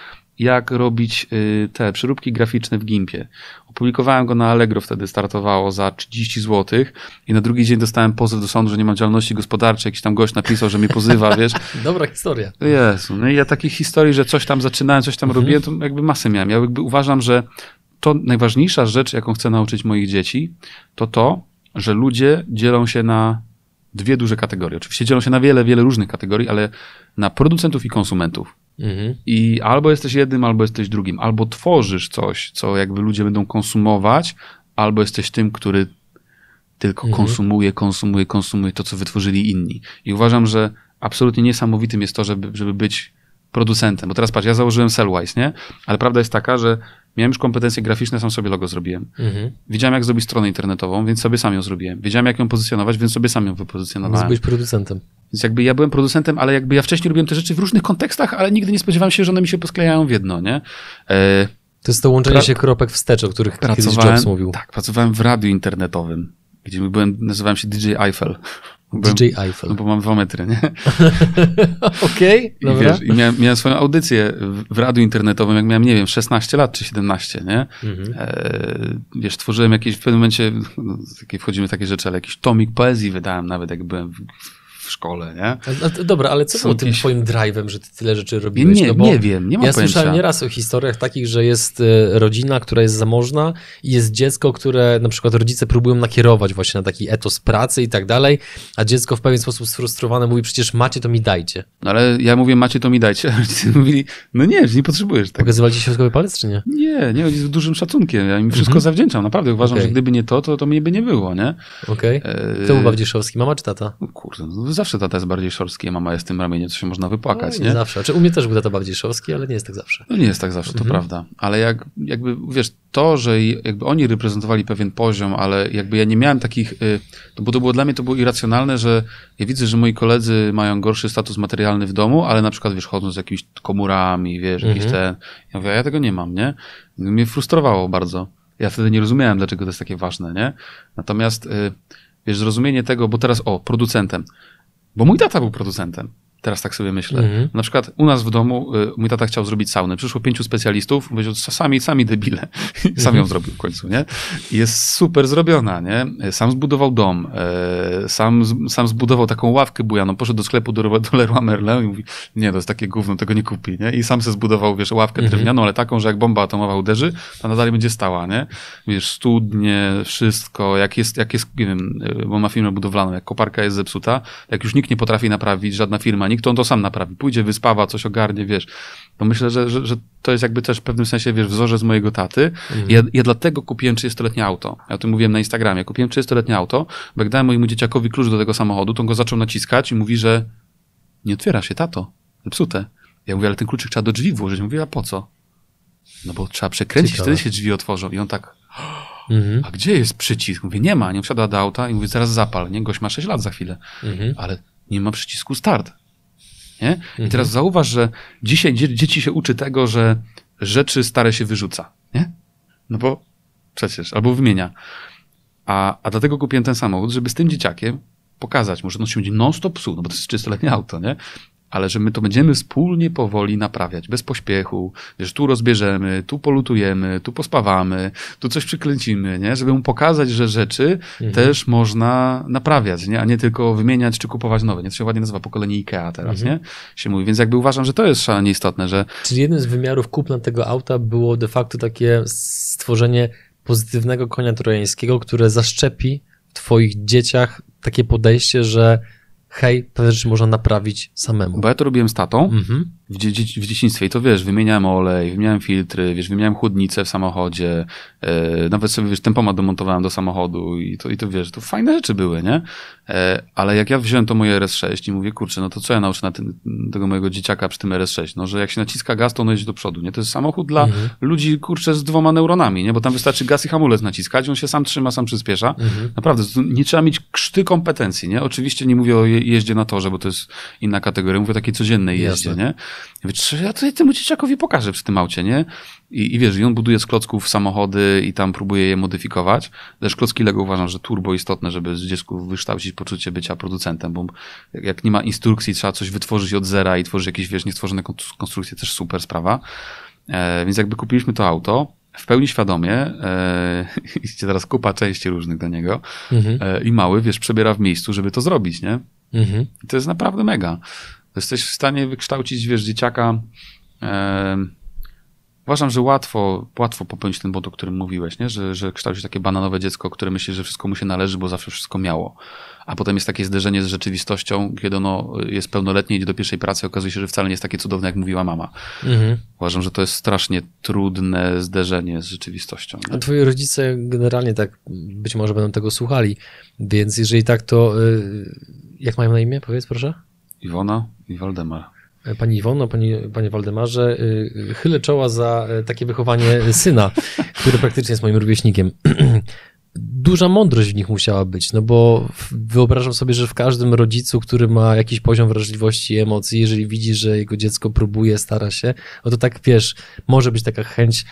jak robić y, te przeróbki graficzne w Gimpie. Opublikowałem go na Allegro, wtedy startowało za 30 zł i na drugi dzień dostałem pozew do sądu, że nie mam działalności gospodarczej. Jakiś tam gość napisał, że mnie pozywa, (laughs) wiesz. Dobra historia. Jezu, no i ja takich historii, że coś tam zaczynałem, coś tam Mhm. robiłem, to jakby masę miałem. Ja jakby uważam, że to najważniejsza rzecz, jaką chcę nauczyć moich dzieci, to to, że ludzie dzielą się na dwie duże kategorie. Oczywiście dzielą się na wiele, wiele różnych kategorii, ale na producentów i konsumentów. Mhm. I albo jesteś jednym, albo jesteś drugim. Albo tworzysz coś, co jakby ludzie będą konsumować, albo jesteś tym, który tylko Mhm. konsumuje, konsumuje, konsumuje to, co wytworzyli inni. I uważam, że absolutnie niesamowitym jest to, żeby, żeby być producentem. Bo teraz patrz, ja założyłem Sellwise, nie? Ale prawda jest taka, że miałem już kompetencje graficzne, sam sobie logo zrobiłem. Mhm. Wiedziałem, jak zrobić stronę internetową, więc sobie sam ją zrobiłem. Wiedziałem, jak ją pozycjonować, więc sobie sam ją Więc wypozycjonowałem. byłeś producentem. Więc jakby ja byłem producentem, ale jakby ja wcześniej robiłem te rzeczy w różnych kontekstach, ale nigdy nie spodziewałem się, że one mi się posklejają w jedno, nie? E, To jest to łączenie Pra- się kropek wstecz, o których kiedyś Jobs mówił. tak, pracowałem w radiu internetowym, gdzie byłem, nazywałem się DJ Eiffel. DJ Eiffel. No bo mam dwa metry, nie? (laughs) Okej, I, dobra. wiesz, I miałem, miałem swoją audycję w, w radiu internetowym, jak miałem, nie wiem, 16 lat czy 17, nie? Mhm. E, wiesz, tworzyłem jakieś, w pewnym momencie, no, wchodzimy w takie rzeczy, ale jakiś tomik poezji wydałem nawet, jak byłem w, w szkole, nie? A, dobra, ale co Są było tym jakieś- twoim drive'em, że ty tyle rzeczy robiłeś? Nie, no nie wiem, nie mam ja pojęcia. słyszałem nieraz o historiach takich, że jest e, rodzina, która jest zamożna i jest dziecko, które na przykład rodzice próbują nakierować właśnie na taki etos pracy i tak dalej, a dziecko w pewien sposób sfrustrowane mówi, przecież macie, to mi dajcie. No ale ja mówię, macie to mi dajcie. A rodzice (laughs) mówili, no nie, że nie potrzebujesz tego. Pokazywali ci środkowy palec, czy nie? Nie, nie, z dużym szacunkiem. Ja im wszystko Mhm. zawdzięczam, naprawdę. Uważam, Okej. że gdyby nie to, to, to mnie by nie było, nie? Okej. E, Kto był bardziej szorstki, mama czy tata? No kurde, no zawsze tata jest bardziej szorstki, a mama jest w tym ramieniu, co się można wypłakać, No, nie? Zawsze. Znaczy, u mnie też był tata bardziej szorstki, ale nie jest tak zawsze. No nie jest tak zawsze, to Mhm. prawda. Ale jak, jakby, wiesz, to, że jakby oni reprezentowali pewien poziom, ale jakby ja nie miałem takich, y, to, bo to było dla mnie to było irracjonalne, że ja widzę, że moi koledzy mają gorszy status materialny w domu, ale na przykład, wiesz, chodzą z jakimiś komórami, wiesz, jakieś Mhm. ten, ja mówię, a ja tego nie mam, nie? I Mnie frustrowało bardzo. Ja wtedy nie rozumiałem, dlaczego to jest takie ważne, nie? Natomiast, y, wiesz, zrozumienie tego, bo teraz, o, producentem. Bo mój tata był producentem. Teraz tak sobie myślę. Mhm. Na przykład u nas w domu y, mój tata chciał zrobić saunę. Przyszło pięciu specjalistów, powiedział, sami, sami debile. (laughs) Sam ją zrobił w końcu, nie? Jest super zrobiona, nie? Sam zbudował dom, e, sam, sam zbudował taką ławkę bujaną, poszedł do sklepu do, do Leroy Merlin i mówi, nie, to jest takie gówno, tego nie kupi, nie? I sam se zbudował, wiesz, ławkę Mhm. drewnianą, ale taką, że jak bomba atomowa uderzy, to ona dalej będzie stała, nie? Wiesz, studnie, wszystko, jak jest, jak jest, nie wiem, y, bo ma firmę budowlaną, jak koparka jest zepsuta, jak już nikt nie potrafi naprawić, żadna firma, nikt to on to sam naprawi. Pójdzie, wyspawa, coś ogarnie, wiesz. To myślę, że, że, że to jest jakby też w pewnym sensie, wiesz, wzorzec mojego taty. Mhm. Ja, ja dlatego kupiłem 30-letnie auto. Ja o tym mówiłem na Instagramie. Kupiłem 30-letnie auto, bo jak dałem mojemu dzieciakowi klucz do tego samochodu, to on go zaczął naciskać i mówi, że nie otwiera się, tato. Zepsute. Ja mówię, ale ten kluczyk trzeba do drzwi włożyć. Mówię, a po co? No bo trzeba przekręcić, Ciekawe. wtedy się drzwi otworzą. I on tak, Mhm. a gdzie jest przycisk? Mówię, nie ma. Nie wsiada do auta i mówię, zaraz zapal. Nie, gość ma 6 lat za chwilę Mhm. ale nie ma przycisku start. Nie? I teraz zauważ, że dzisiaj dzie- dzieci się uczy tego, że rzeczy stare się wyrzuca. Nie? No bo przecież, albo wymienia. A, a dlatego kupiłem ten samochód, żeby z tym dzieciakiem pokazać mu, że on się będzie non-stop psuł, no bo to jest 30-letnie auto, nie? Ale że my to będziemy wspólnie powoli naprawiać, bez pośpiechu, wiesz, tu rozbierzemy, tu polutujemy, tu pospawamy, tu coś przykręcimy, nie? Żeby mu pokazać, że rzeczy też można naprawiać, nie? A nie tylko wymieniać czy kupować nowe. Nie? To się ładnie nazywa pokolenie IKEA teraz, nie? Się mówi. Więc jakby uważam, że to jest szalenie istotne, że Czyli jednym z wymiarów kupna tego auta było de facto takie stworzenie pozytywnego konia trojańskiego, które zaszczepi w twoich dzieciach takie podejście, że hej, pewne rzeczy można naprawić samemu. bo ja to robiłem z tatą, Mhm. W, dzie- w dzieciństwie i to wiesz, wymieniałem olej, wymieniałem filtry, wiesz, wymieniałem chłodnicę w samochodzie, e, nawet sobie, wiesz, tempomat domontowałem do samochodu i to, i to wiesz, to fajne rzeczy były, nie? E, ale jak ja wziąłem to moje RS6 i mówię, kurczę, no to co ja nauczę na tym, tego mojego dzieciaka przy tym RS6? No, że jak się naciska gaz, to on jedzie do przodu, nie? To jest samochód dla Mhm. ludzi, kurczę, z dwoma neuronami, nie? Bo tam wystarczy gaz i hamulec naciskać, on się sam trzyma, sam przyspiesza. Mhm. Naprawdę, nie trzeba mieć krzty kompetencji, nie? Oczywiście nie mówię o je- jeździe na torze, bo to jest inna kategoria, mówię o takiej codziennej jeździe, Jasne. nie? Czy ja to temu dzieciakowi pokażę przy tym aucie, nie? I, I wiesz, i on buduje z klocków samochody i tam próbuje je modyfikować. Też klocki Lego uważam, że turbo istotne, żeby z dziecku wykształcić poczucie bycia producentem, bo jak- nie ma instrukcji, trzeba coś wytworzyć od zera i tworzyć jakieś, wiesz, niestworzone konstru- konstrukcje, też super sprawa. E, więc jakby kupiliśmy to auto, w pełni świadomie, e, (laughs) idzie teraz kupa części różnych do niego Mhm. e, i mały, wiesz, przebiera w miejscu, żeby to zrobić, nie? Mhm. I to jest naprawdę mega. Jesteś w stanie wykształcić, wiesz, dzieciaka. E, uważam, że łatwo, łatwo popełnić ten błąd, o którym mówiłeś, nie? Że, że kształcić takie bananowe dziecko, które myśli, że wszystko mu się należy, bo zawsze wszystko miało. A potem jest takie zderzenie z rzeczywistością, kiedy ono jest pełnoletnie, idzie do pierwszej pracy, okazuje się, że wcale nie jest takie cudowne, jak mówiła mama. Mhm. Uważam, że to jest strasznie trudne zderzenie z rzeczywistością. A Nie? twoi rodzice generalnie tak być może będą tego słuchali, więc jeżeli tak, to y, jak mają na imię? Powiedz proszę. Iwona i Waldemar. Pani Iwono, pani, panie Waldemarze, y, chylę czoła za y, takie wychowanie syna, który praktycznie jest moim rówieśnikiem. (clears throat) Duża mądrość w nich musiała być, no bo wyobrażam sobie, że w każdym rodzicu, który ma jakiś poziom wrażliwości i emocji, jeżeli widzi, że jego dziecko próbuje, stara się, no to tak wiesz, może być taka chęć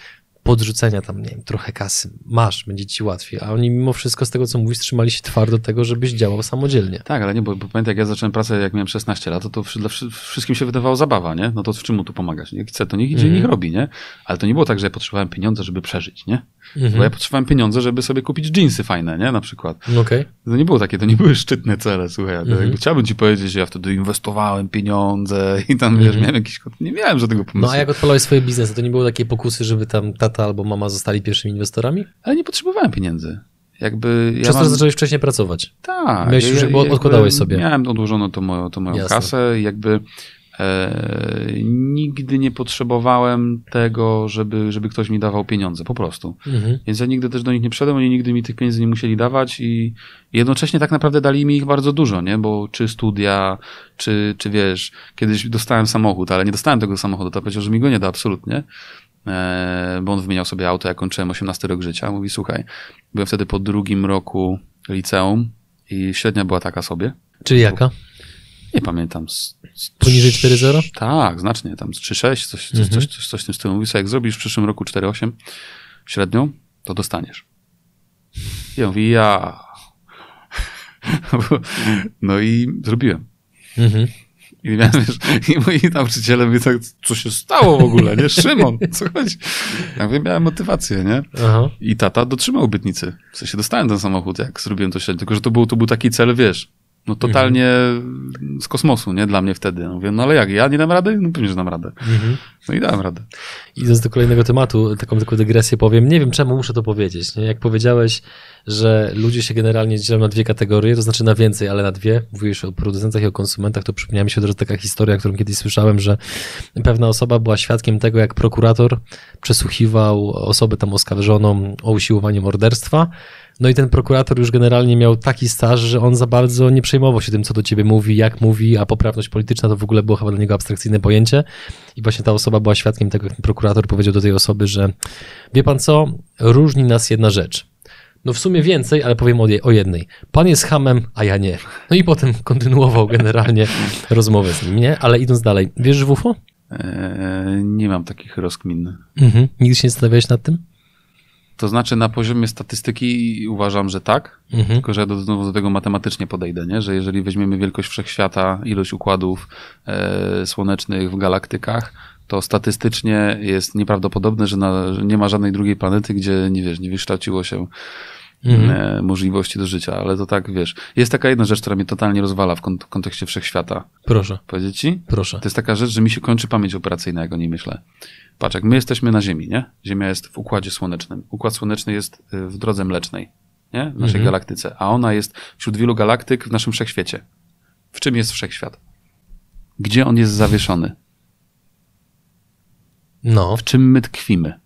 podrzucenia tam, nie wiem, trochę kasy. Masz, będzie ci łatwiej. A oni mimo wszystko z tego, co mówisz, trzymali się twardo tego, żebyś działał samodzielnie. Tak, ale nie, bo, bo pamiętaj, jak ja zacząłem pracę, jak miałem 16 lat, to to dla wszystkim się wydawało zabawa, nie? No to w czym mu tu pomagać? Jak chce, to niech idzie, mm. niech robi, nie? Ale to nie było tak, że ja potrzebowałem pieniądze, żeby przeżyć, nie? Mm -hmm. Bo ja potrzebowałem pieniądze, żeby sobie kupić jeansy fajne, nie? Na przykład. Okej. Okay. To nie było takie, to nie były szczytne cele, słuchaj. Mm -hmm. Chciałbym ci powiedzieć, że ja wtedy inwestowałem pieniądze i tam, wiesz, mm -hmm. miałem jakiś... Nie miałem żadnego pomysłu. No a jak odpalałeś swoje biznesy, to nie było takiej pokusy, żeby tam tata albo mama zostali pierwszymi inwestorami? Ale nie potrzebowałem pieniędzy. Jakby ja Przez mam... zacząłeś wcześniej pracować. Tak. Miałeś już, jakby odkładałeś sobie. Miałem odłożoną to moją, to moją kasę i jakby e, nigdy nie potrzebowałem tego, żeby, żeby ktoś mi dawał pieniądze, po prostu. Mhm. Więc ja nigdy też do nich nie przyszedłem, oni nigdy mi tych pieniędzy nie musieli dawać i jednocześnie tak naprawdę dali mi ich bardzo dużo, nie? Bo czy studia, czy, czy wiesz, kiedyś dostałem samochód, ale nie dostałem tego samochodu, to powiedział, że mi go nie da absolutnie. E, bo on wymieniał sobie auto, jak kończyłem 18 rok życia. Mówi, słuchaj, byłem wtedy po drugim roku liceum i średnia była taka sobie. Czyli jaka? Nie pamiętam. Z, z Poniżej 4,0? Tak, znacznie, tam z 3,6, coś, coś, mhm. coś, coś, coś w tym stylu. Mówi jak zrobisz w przyszłym roku 4,8 średnią, to dostaniesz. I ja (laughs) mówię, ja... No i zrobiłem. Mhm. I, miałem, wiesz, I moi nauczyciele mówią tak, co się stało w ogóle, nie? Szymon, co chodzi? Ja mówię, miałem motywację, nie? Aha. I tata dotrzymał obietnicy. W sensie dostałem ten samochód, jak zrobiłem to średnio. Tylko, że to był, to był taki cel, wiesz, no totalnie mhm. z kosmosu, nie? Dla mnie wtedy. No mówię, no ale jak, ja nie dam rady? No pewnie, że dam radę. Mhm. No i dałem radę. Idąc do kolejnego tematu, taką tylko dygresję powiem. Nie wiem, czemu muszę to powiedzieć. Nie? Jak powiedziałeś, że ludzie się generalnie dzielą na dwie kategorie, to znaczy na więcej, ale na dwie. Mówisz o producentach i o konsumentach, to przypomniała mi się od taka historia, którą kiedyś słyszałem, że pewna osoba była świadkiem tego, jak prokurator przesłuchiwał osobę tam oskarżoną o usiłowanie morderstwa no i ten prokurator już generalnie miał taki staż, że on za bardzo nie przejmował się tym, co do ciebie mówi, jak mówi, a poprawność polityczna to w ogóle było chyba dla niego abstrakcyjne pojęcie. I właśnie ta osoba była świadkiem tego, jak prokurator powiedział do tej osoby, że wie pan co, różni nas jedna rzecz. No w sumie więcej, ale powiem o, jednej. Pan jest hamem, a ja nie. No i potem kontynuował generalnie (laughs) rozmowę z nim, nie? Ale idąc dalej, wiesz w UFO? Eee, nie mam takich rozkmin. Mhm. Nigdy się nie zastanawiałeś nad tym? To znaczy na poziomie statystyki uważam, że tak, mhm. tylko że do, znowu do tego matematycznie podejdę, nie? że jeżeli weźmiemy wielkość wszechświata, ilość układów e, słonecznych w galaktykach, to statystycznie jest nieprawdopodobne, że, na, że, nie ma żadnej drugiej planety, gdzie nie wiesz, nie wykształciło się mhm. e, możliwości do życia, ale to tak, wiesz. Jest taka jedna rzecz, która mnie totalnie rozwala w kont kontekście wszechświata. Proszę. Powiedzieć ci? Proszę. To jest taka rzecz, że mi się kończy pamięć operacyjna, jak o niej myślę. Patrz, jak my jesteśmy na Ziemi, nie? Ziemia jest w układzie słonecznym. Układ słoneczny jest y, w drodze mlecznej, nie? W naszej mhm. galaktyce. A ona jest wśród wielu galaktyk w naszym wszechświecie. W czym jest wszechświat? Gdzie on jest zawieszony? No. W czym my tkwimy?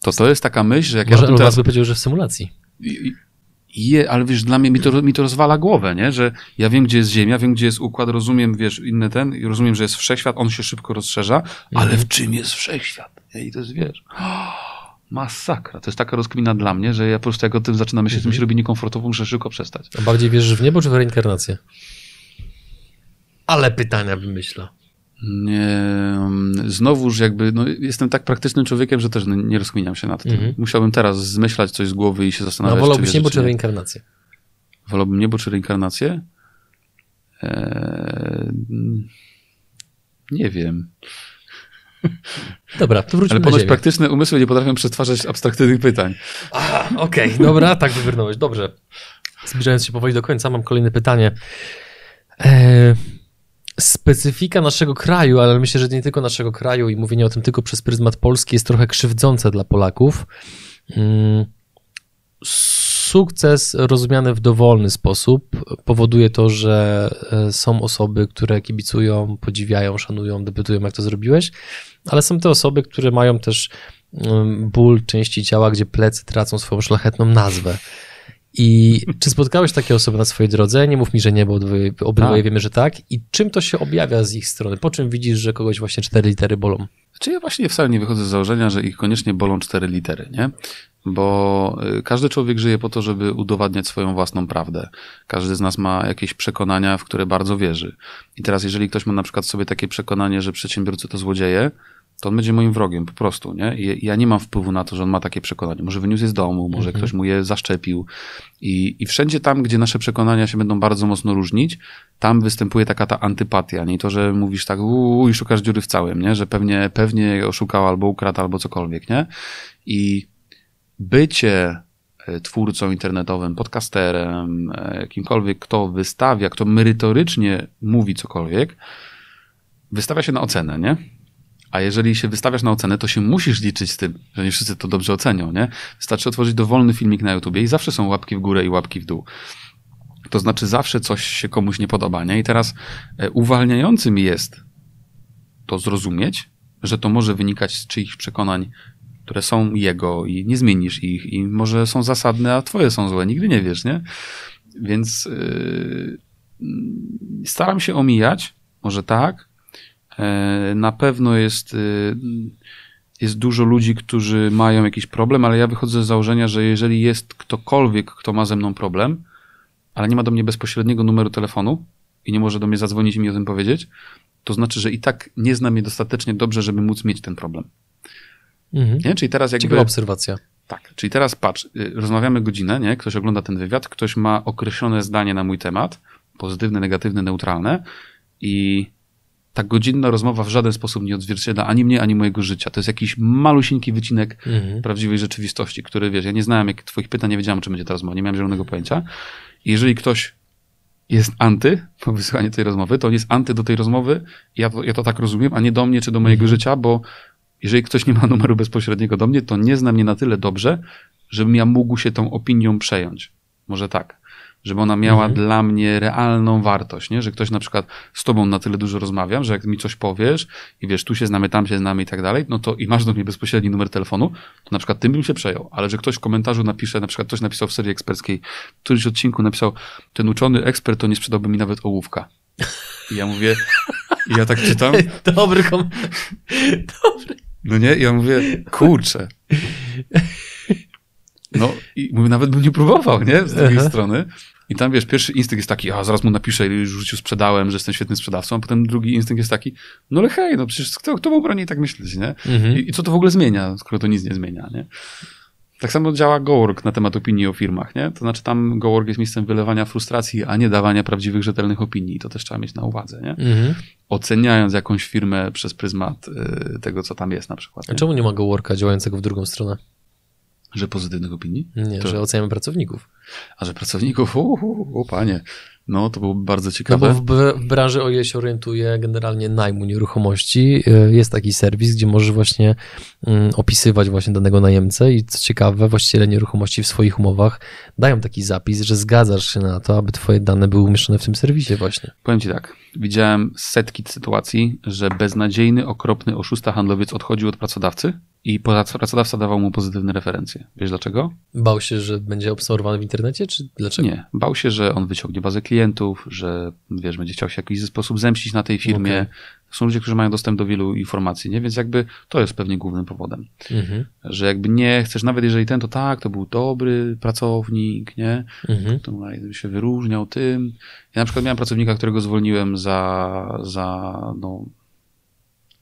To to jest taka myśl, że jak Może ja teraz... by powiedział, że w symulacji. Je, ale wiesz, dla mnie mi to, mi to rozwala głowę, nie? Że ja wiem, gdzie jest Ziemia, wiem, gdzie jest układ, rozumiem, wiesz, inny ten, i rozumiem, że jest wszechświat, on się szybko rozszerza, ale w czym jest wszechświat? I to jest, wiesz, (gasps) masakra. To jest taka rozkmina dla mnie, że ja po prostu jak o tym zaczynam myśleć, mhm. to mi się robi niekomfortowo, muszę szybko przestać. A bardziej wierzysz w niebo czy w reinkarnację? Ale pytania wymyśla. Nie, znowuż jakby, no, jestem tak praktycznym człowiekiem, że też nie rozkminiam się nad tym. Mhm. Musiałbym teraz zmyślać coś z głowy i się zastanawiać. No wolałbyś niebo czy reinkarnację? Wolałbym niebo czy reinkarnację? Eee, nie wiem. Dobra, to wróćmy Ale ponoć praktyczne umysły nie potrafią przetwarzać abstrakcyjnych pytań. Okej, okay, dobra, tak wybrnąłeś. Dobrze. Zbliżając się powoli do końca, mam kolejne pytanie. Eee, specyfika naszego kraju, ale myślę, że nie tylko naszego kraju i mówienie o tym tylko przez pryzmat Polski jest trochę krzywdzące dla Polaków. Mm, sukces rozumiany w dowolny sposób powoduje to, że e, są osoby, które kibicują, podziwiają, szanują, debatują, jak to zrobiłeś, ale są te osoby, które mają też mm, ból części ciała, gdzie plecy tracą swoją szlachetną nazwę. I czy spotkałeś takie osoby na swojej drodze? Nie mów mi, że nie, bo obydwoje tak. wiemy, że tak. I czym to się objawia z ich strony? Po czym widzisz, że kogoś właśnie cztery litery bolą? Czy ja właśnie wcale nie wychodzę z założenia, że ich koniecznie bolą cztery litery, nie? Bo y, każdy człowiek żyje po to, żeby udowadniać swoją własną prawdę. Każdy z nas ma jakieś przekonania, w które bardzo wierzy. I teraz, jeżeli ktoś ma na przykład sobie takie przekonanie, że przedsiębiorcy to złodzieje, to on będzie moim wrogiem po prostu, nie? I ja nie mam wpływu na to, że on ma takie przekonanie. Może wyniósł je z domu, może mhm. ktoś mu je zaszczepił. I, I wszędzie tam, gdzie nasze przekonania się będą bardzo mocno różnić, tam występuje taka ta antypatia, nie to, że mówisz tak, uuu, i szukasz dziury w całym, nie? Że pewnie, pewnie oszukał albo ukradł, albo cokolwiek, nie? I bycie e, twórcą internetowym, podcasterem, e, kimkolwiek, kto wystawia, kto merytorycznie mówi cokolwiek, wystawia się na ocenę, nie? A jeżeli się wystawiasz na ocenę, to się musisz liczyć z tym, że nie wszyscy to dobrze ocenią, nie? Wystarczy otworzyć dowolny filmik na YouTubie i zawsze są łapki w górę i łapki w dół. To znaczy zawsze coś się komuś nie podoba, nie? I teraz e, uwalniającym jest to zrozumieć, że to może wynikać z czyichś przekonań, które są jego i nie zmienisz ich i może są zasadne, a twoje są złe, nigdy nie wiesz, nie? Więc yy, staram się omijać, może tak, na pewno jest, y, jest dużo ludzi, którzy mają jakiś problem, ale ja wychodzę z założenia, że jeżeli jest ktokolwiek, kto ma ze mną problem, ale nie ma do mnie bezpośredniego numeru telefonu i nie może do mnie zadzwonić i mi o tym powiedzieć, to znaczy, że i tak nie zna mnie dostatecznie dobrze, żeby móc mieć ten problem. Mhm. Nie? Czyli teraz jakby... Ciekawa obserwacja. Tak, czyli teraz patrz, y, rozmawiamy godzinę, nie? Ktoś ogląda ten wywiad, ktoś ma określone zdanie na mój temat, pozytywne, negatywne, neutralne i ta godzinna rozmowa w żaden sposób nie odzwierciedla ani mnie, ani mojego życia. To jest jakiś malusieńki wycinek mhm. prawdziwej rzeczywistości, który wiesz, ja nie znałem jak twoich pytań, nie wiedziałem, czy będzie ta rozmowa, nie miałem zielonego pojęcia. I jeżeli ktoś jest anty po wysłuchaniu tej rozmowy, to on jest anty do tej rozmowy, ja to, ja to tak rozumiem, a nie do mnie czy do mojego mhm. życia, bo jeżeli ktoś nie ma numeru bezpośredniego do mnie, to nie zna mnie na tyle dobrze, żebym ja mógł się tą opinią przejąć. Może tak żeby ona miała mhm. dla mnie realną wartość, nie? Że ktoś na przykład z tobą na tyle dużo rozmawiam, że jak mi coś powiesz i wiesz, tu się znamy, tam się znamy i tak dalej, no to i masz do mnie bezpośredni numer telefonu, to na przykład tym bym się przejął. Ale że ktoś w komentarzu napisze, na przykład ktoś napisał w serii eksperckiej, w którymś odcinku napisał, ten uczony ekspert to nie sprzedałby mi nawet ołówka. I ja mówię, i ja tak czytam. (laughs) Dobry komentarz. Dobry. No nie, I ja mówię, kurczę. No i mówię, nawet bym nie próbował, nie? Z drugiej Aha. strony. I tam wiesz, pierwszy instynkt jest taki, a zaraz mu napiszę, już w życiu sprzedałem, że jestem świetnym sprzedawcą, a potem drugi instynkt jest taki, no ale hej, no przecież kto, kto w obronie tak myśleć, nie? Mhm. I, I, co to w ogóle zmienia, skoro to nic nie zmienia, nie? Tak samo działa GoWork na temat opinii o firmach, nie? To znaczy tam GoWork jest miejscem wylewania frustracji, a nie dawania prawdziwych, rzetelnych opinii. I to też trzeba mieć na uwadze, nie? Mhm. Oceniając jakąś firmę przez pryzmat y, tego, co tam jest na przykład. Nie? A czemu nie ma GoWorka działającego w drugą stronę? Że pozytywnych opinii? Nie, to... że oceniamy pracowników. A że pracowników, o panie, no to byłoby bardzo ciekawe. No bo w, w branży, o ile się orientuję, generalnie najmu nieruchomości, y, jest taki serwis, gdzie możesz właśnie um, opisywać właśnie danego najemcę i co ciekawe, właściciele nieruchomości w swoich umowach dają taki zapis, że zgadzasz się na to, aby twoje dane były umieszczone w tym serwisie właśnie. Powiem ci tak, widziałem setki sytuacji, że beznadziejny, okropny oszusta handlowiec odchodził od pracodawcy, i pracodawca dawał mu pozytywne referencje. Wiesz dlaczego? Bał się, że będzie obserwowany w internecie, czy dlaczego? Nie. Bał się, że on wyciągnie bazę klientów, że wiesz, będzie chciał się w jakiś sposób zemścić na tej firmie. Okay. Są ludzie, którzy mają dostęp do wielu informacji, nie? Więc jakby to jest pewnie głównym powodem. Mhm. Że jakby nie chcesz, nawet jeżeli ten, to tak, to był dobry pracownik, nie? Mhm. To się wyróżniał tym. Ja na przykład miałem pracownika, którego zwolniłem za, za no,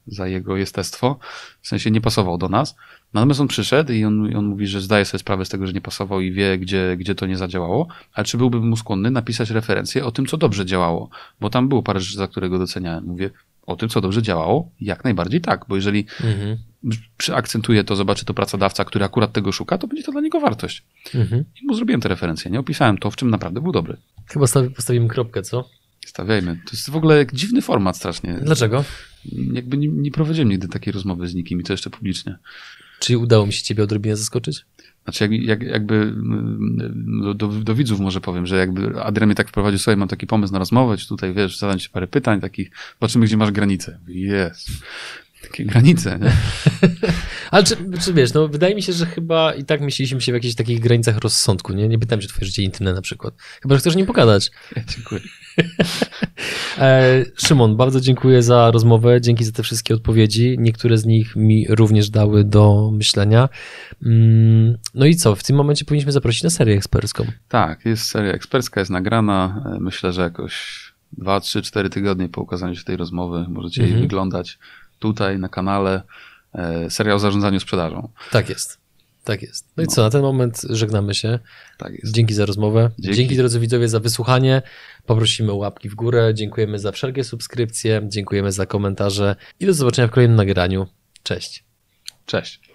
za jego jestestwo, w sensie nie pasował do nas. Natomiast on przyszedł i on, on mówi, że zdaje sobie sprawę z tego, że nie pasował i wie, gdzie, gdzie to nie zadziałało, ale czy byłby mu skłonny napisać referencję o tym, co dobrze działało? Bo tam było parę rzeczy, za które go doceniałem. Mówię, o tym, co dobrze działało? Jak najbardziej tak, bo jeżeli mhm. to, zobaczy to pracodawca, który akurat tego szuka, to będzie to dla niego wartość. Mhm. I mu zrobiłem te referencje, nie opisałem to, w czym naprawdę był dobry. Chyba postawimy kropkę, co? Stawiajmy. To jest w ogóle dziwny format strasznie. Dlaczego? Jakby nie, nie prowadziłem nigdy takiej rozmowy z nikim i to jeszcze publicznie. Czy udało mi się ciebie odrobinę zaskoczyć? Znaczy, jak, jak, jakby mm, do, do, do, widzów może powiem, że jakby Adrian mnie tak wprowadził, sobie mam taki pomysł na rozmowę, czy tutaj, wiesz, zadam ci parę pytań takich, zobaczymy, gdzie masz granice. Jest takie granice, nie? (laughs) Ale czy, czy, wiesz, no wydaje mi się, że chyba i tak myśleliśmy się w jakichś takich granicach rozsądku, nie? Nie pytam, czy twoje życie intymne na przykład. Chyba, że chcesz nie pogadać. Dziękuję. (laughs) e, Szymon, bardzo dziękuję za rozmowę, dzięki za te wszystkie odpowiedzi. Niektóre z nich mi również dały do myślenia. Mm, no i co, w tym momencie powinniśmy zaprosić na serię ekspercką. Tak, jest seria ekspercka, jest nagrana. E, myślę, że jakoś 2, 3, 4 tygodnie po ukazaniu się tej rozmowy możecie mhm. jej wyglądać tutaj na kanale e, serial o zarządzaniu sprzedażą. Tak jest. Tak jest. No i co, na ten moment żegnamy się. Tak jest. Dzięki za rozmowę. Dzięki. Dzięki drodzy widzowie za wysłuchanie. Poprosimy o łapki w górę. Dziękujemy za wszelkie subskrypcje. Dziękujemy za komentarze i do zobaczenia w kolejnym nagraniu. Cześć. Cześć.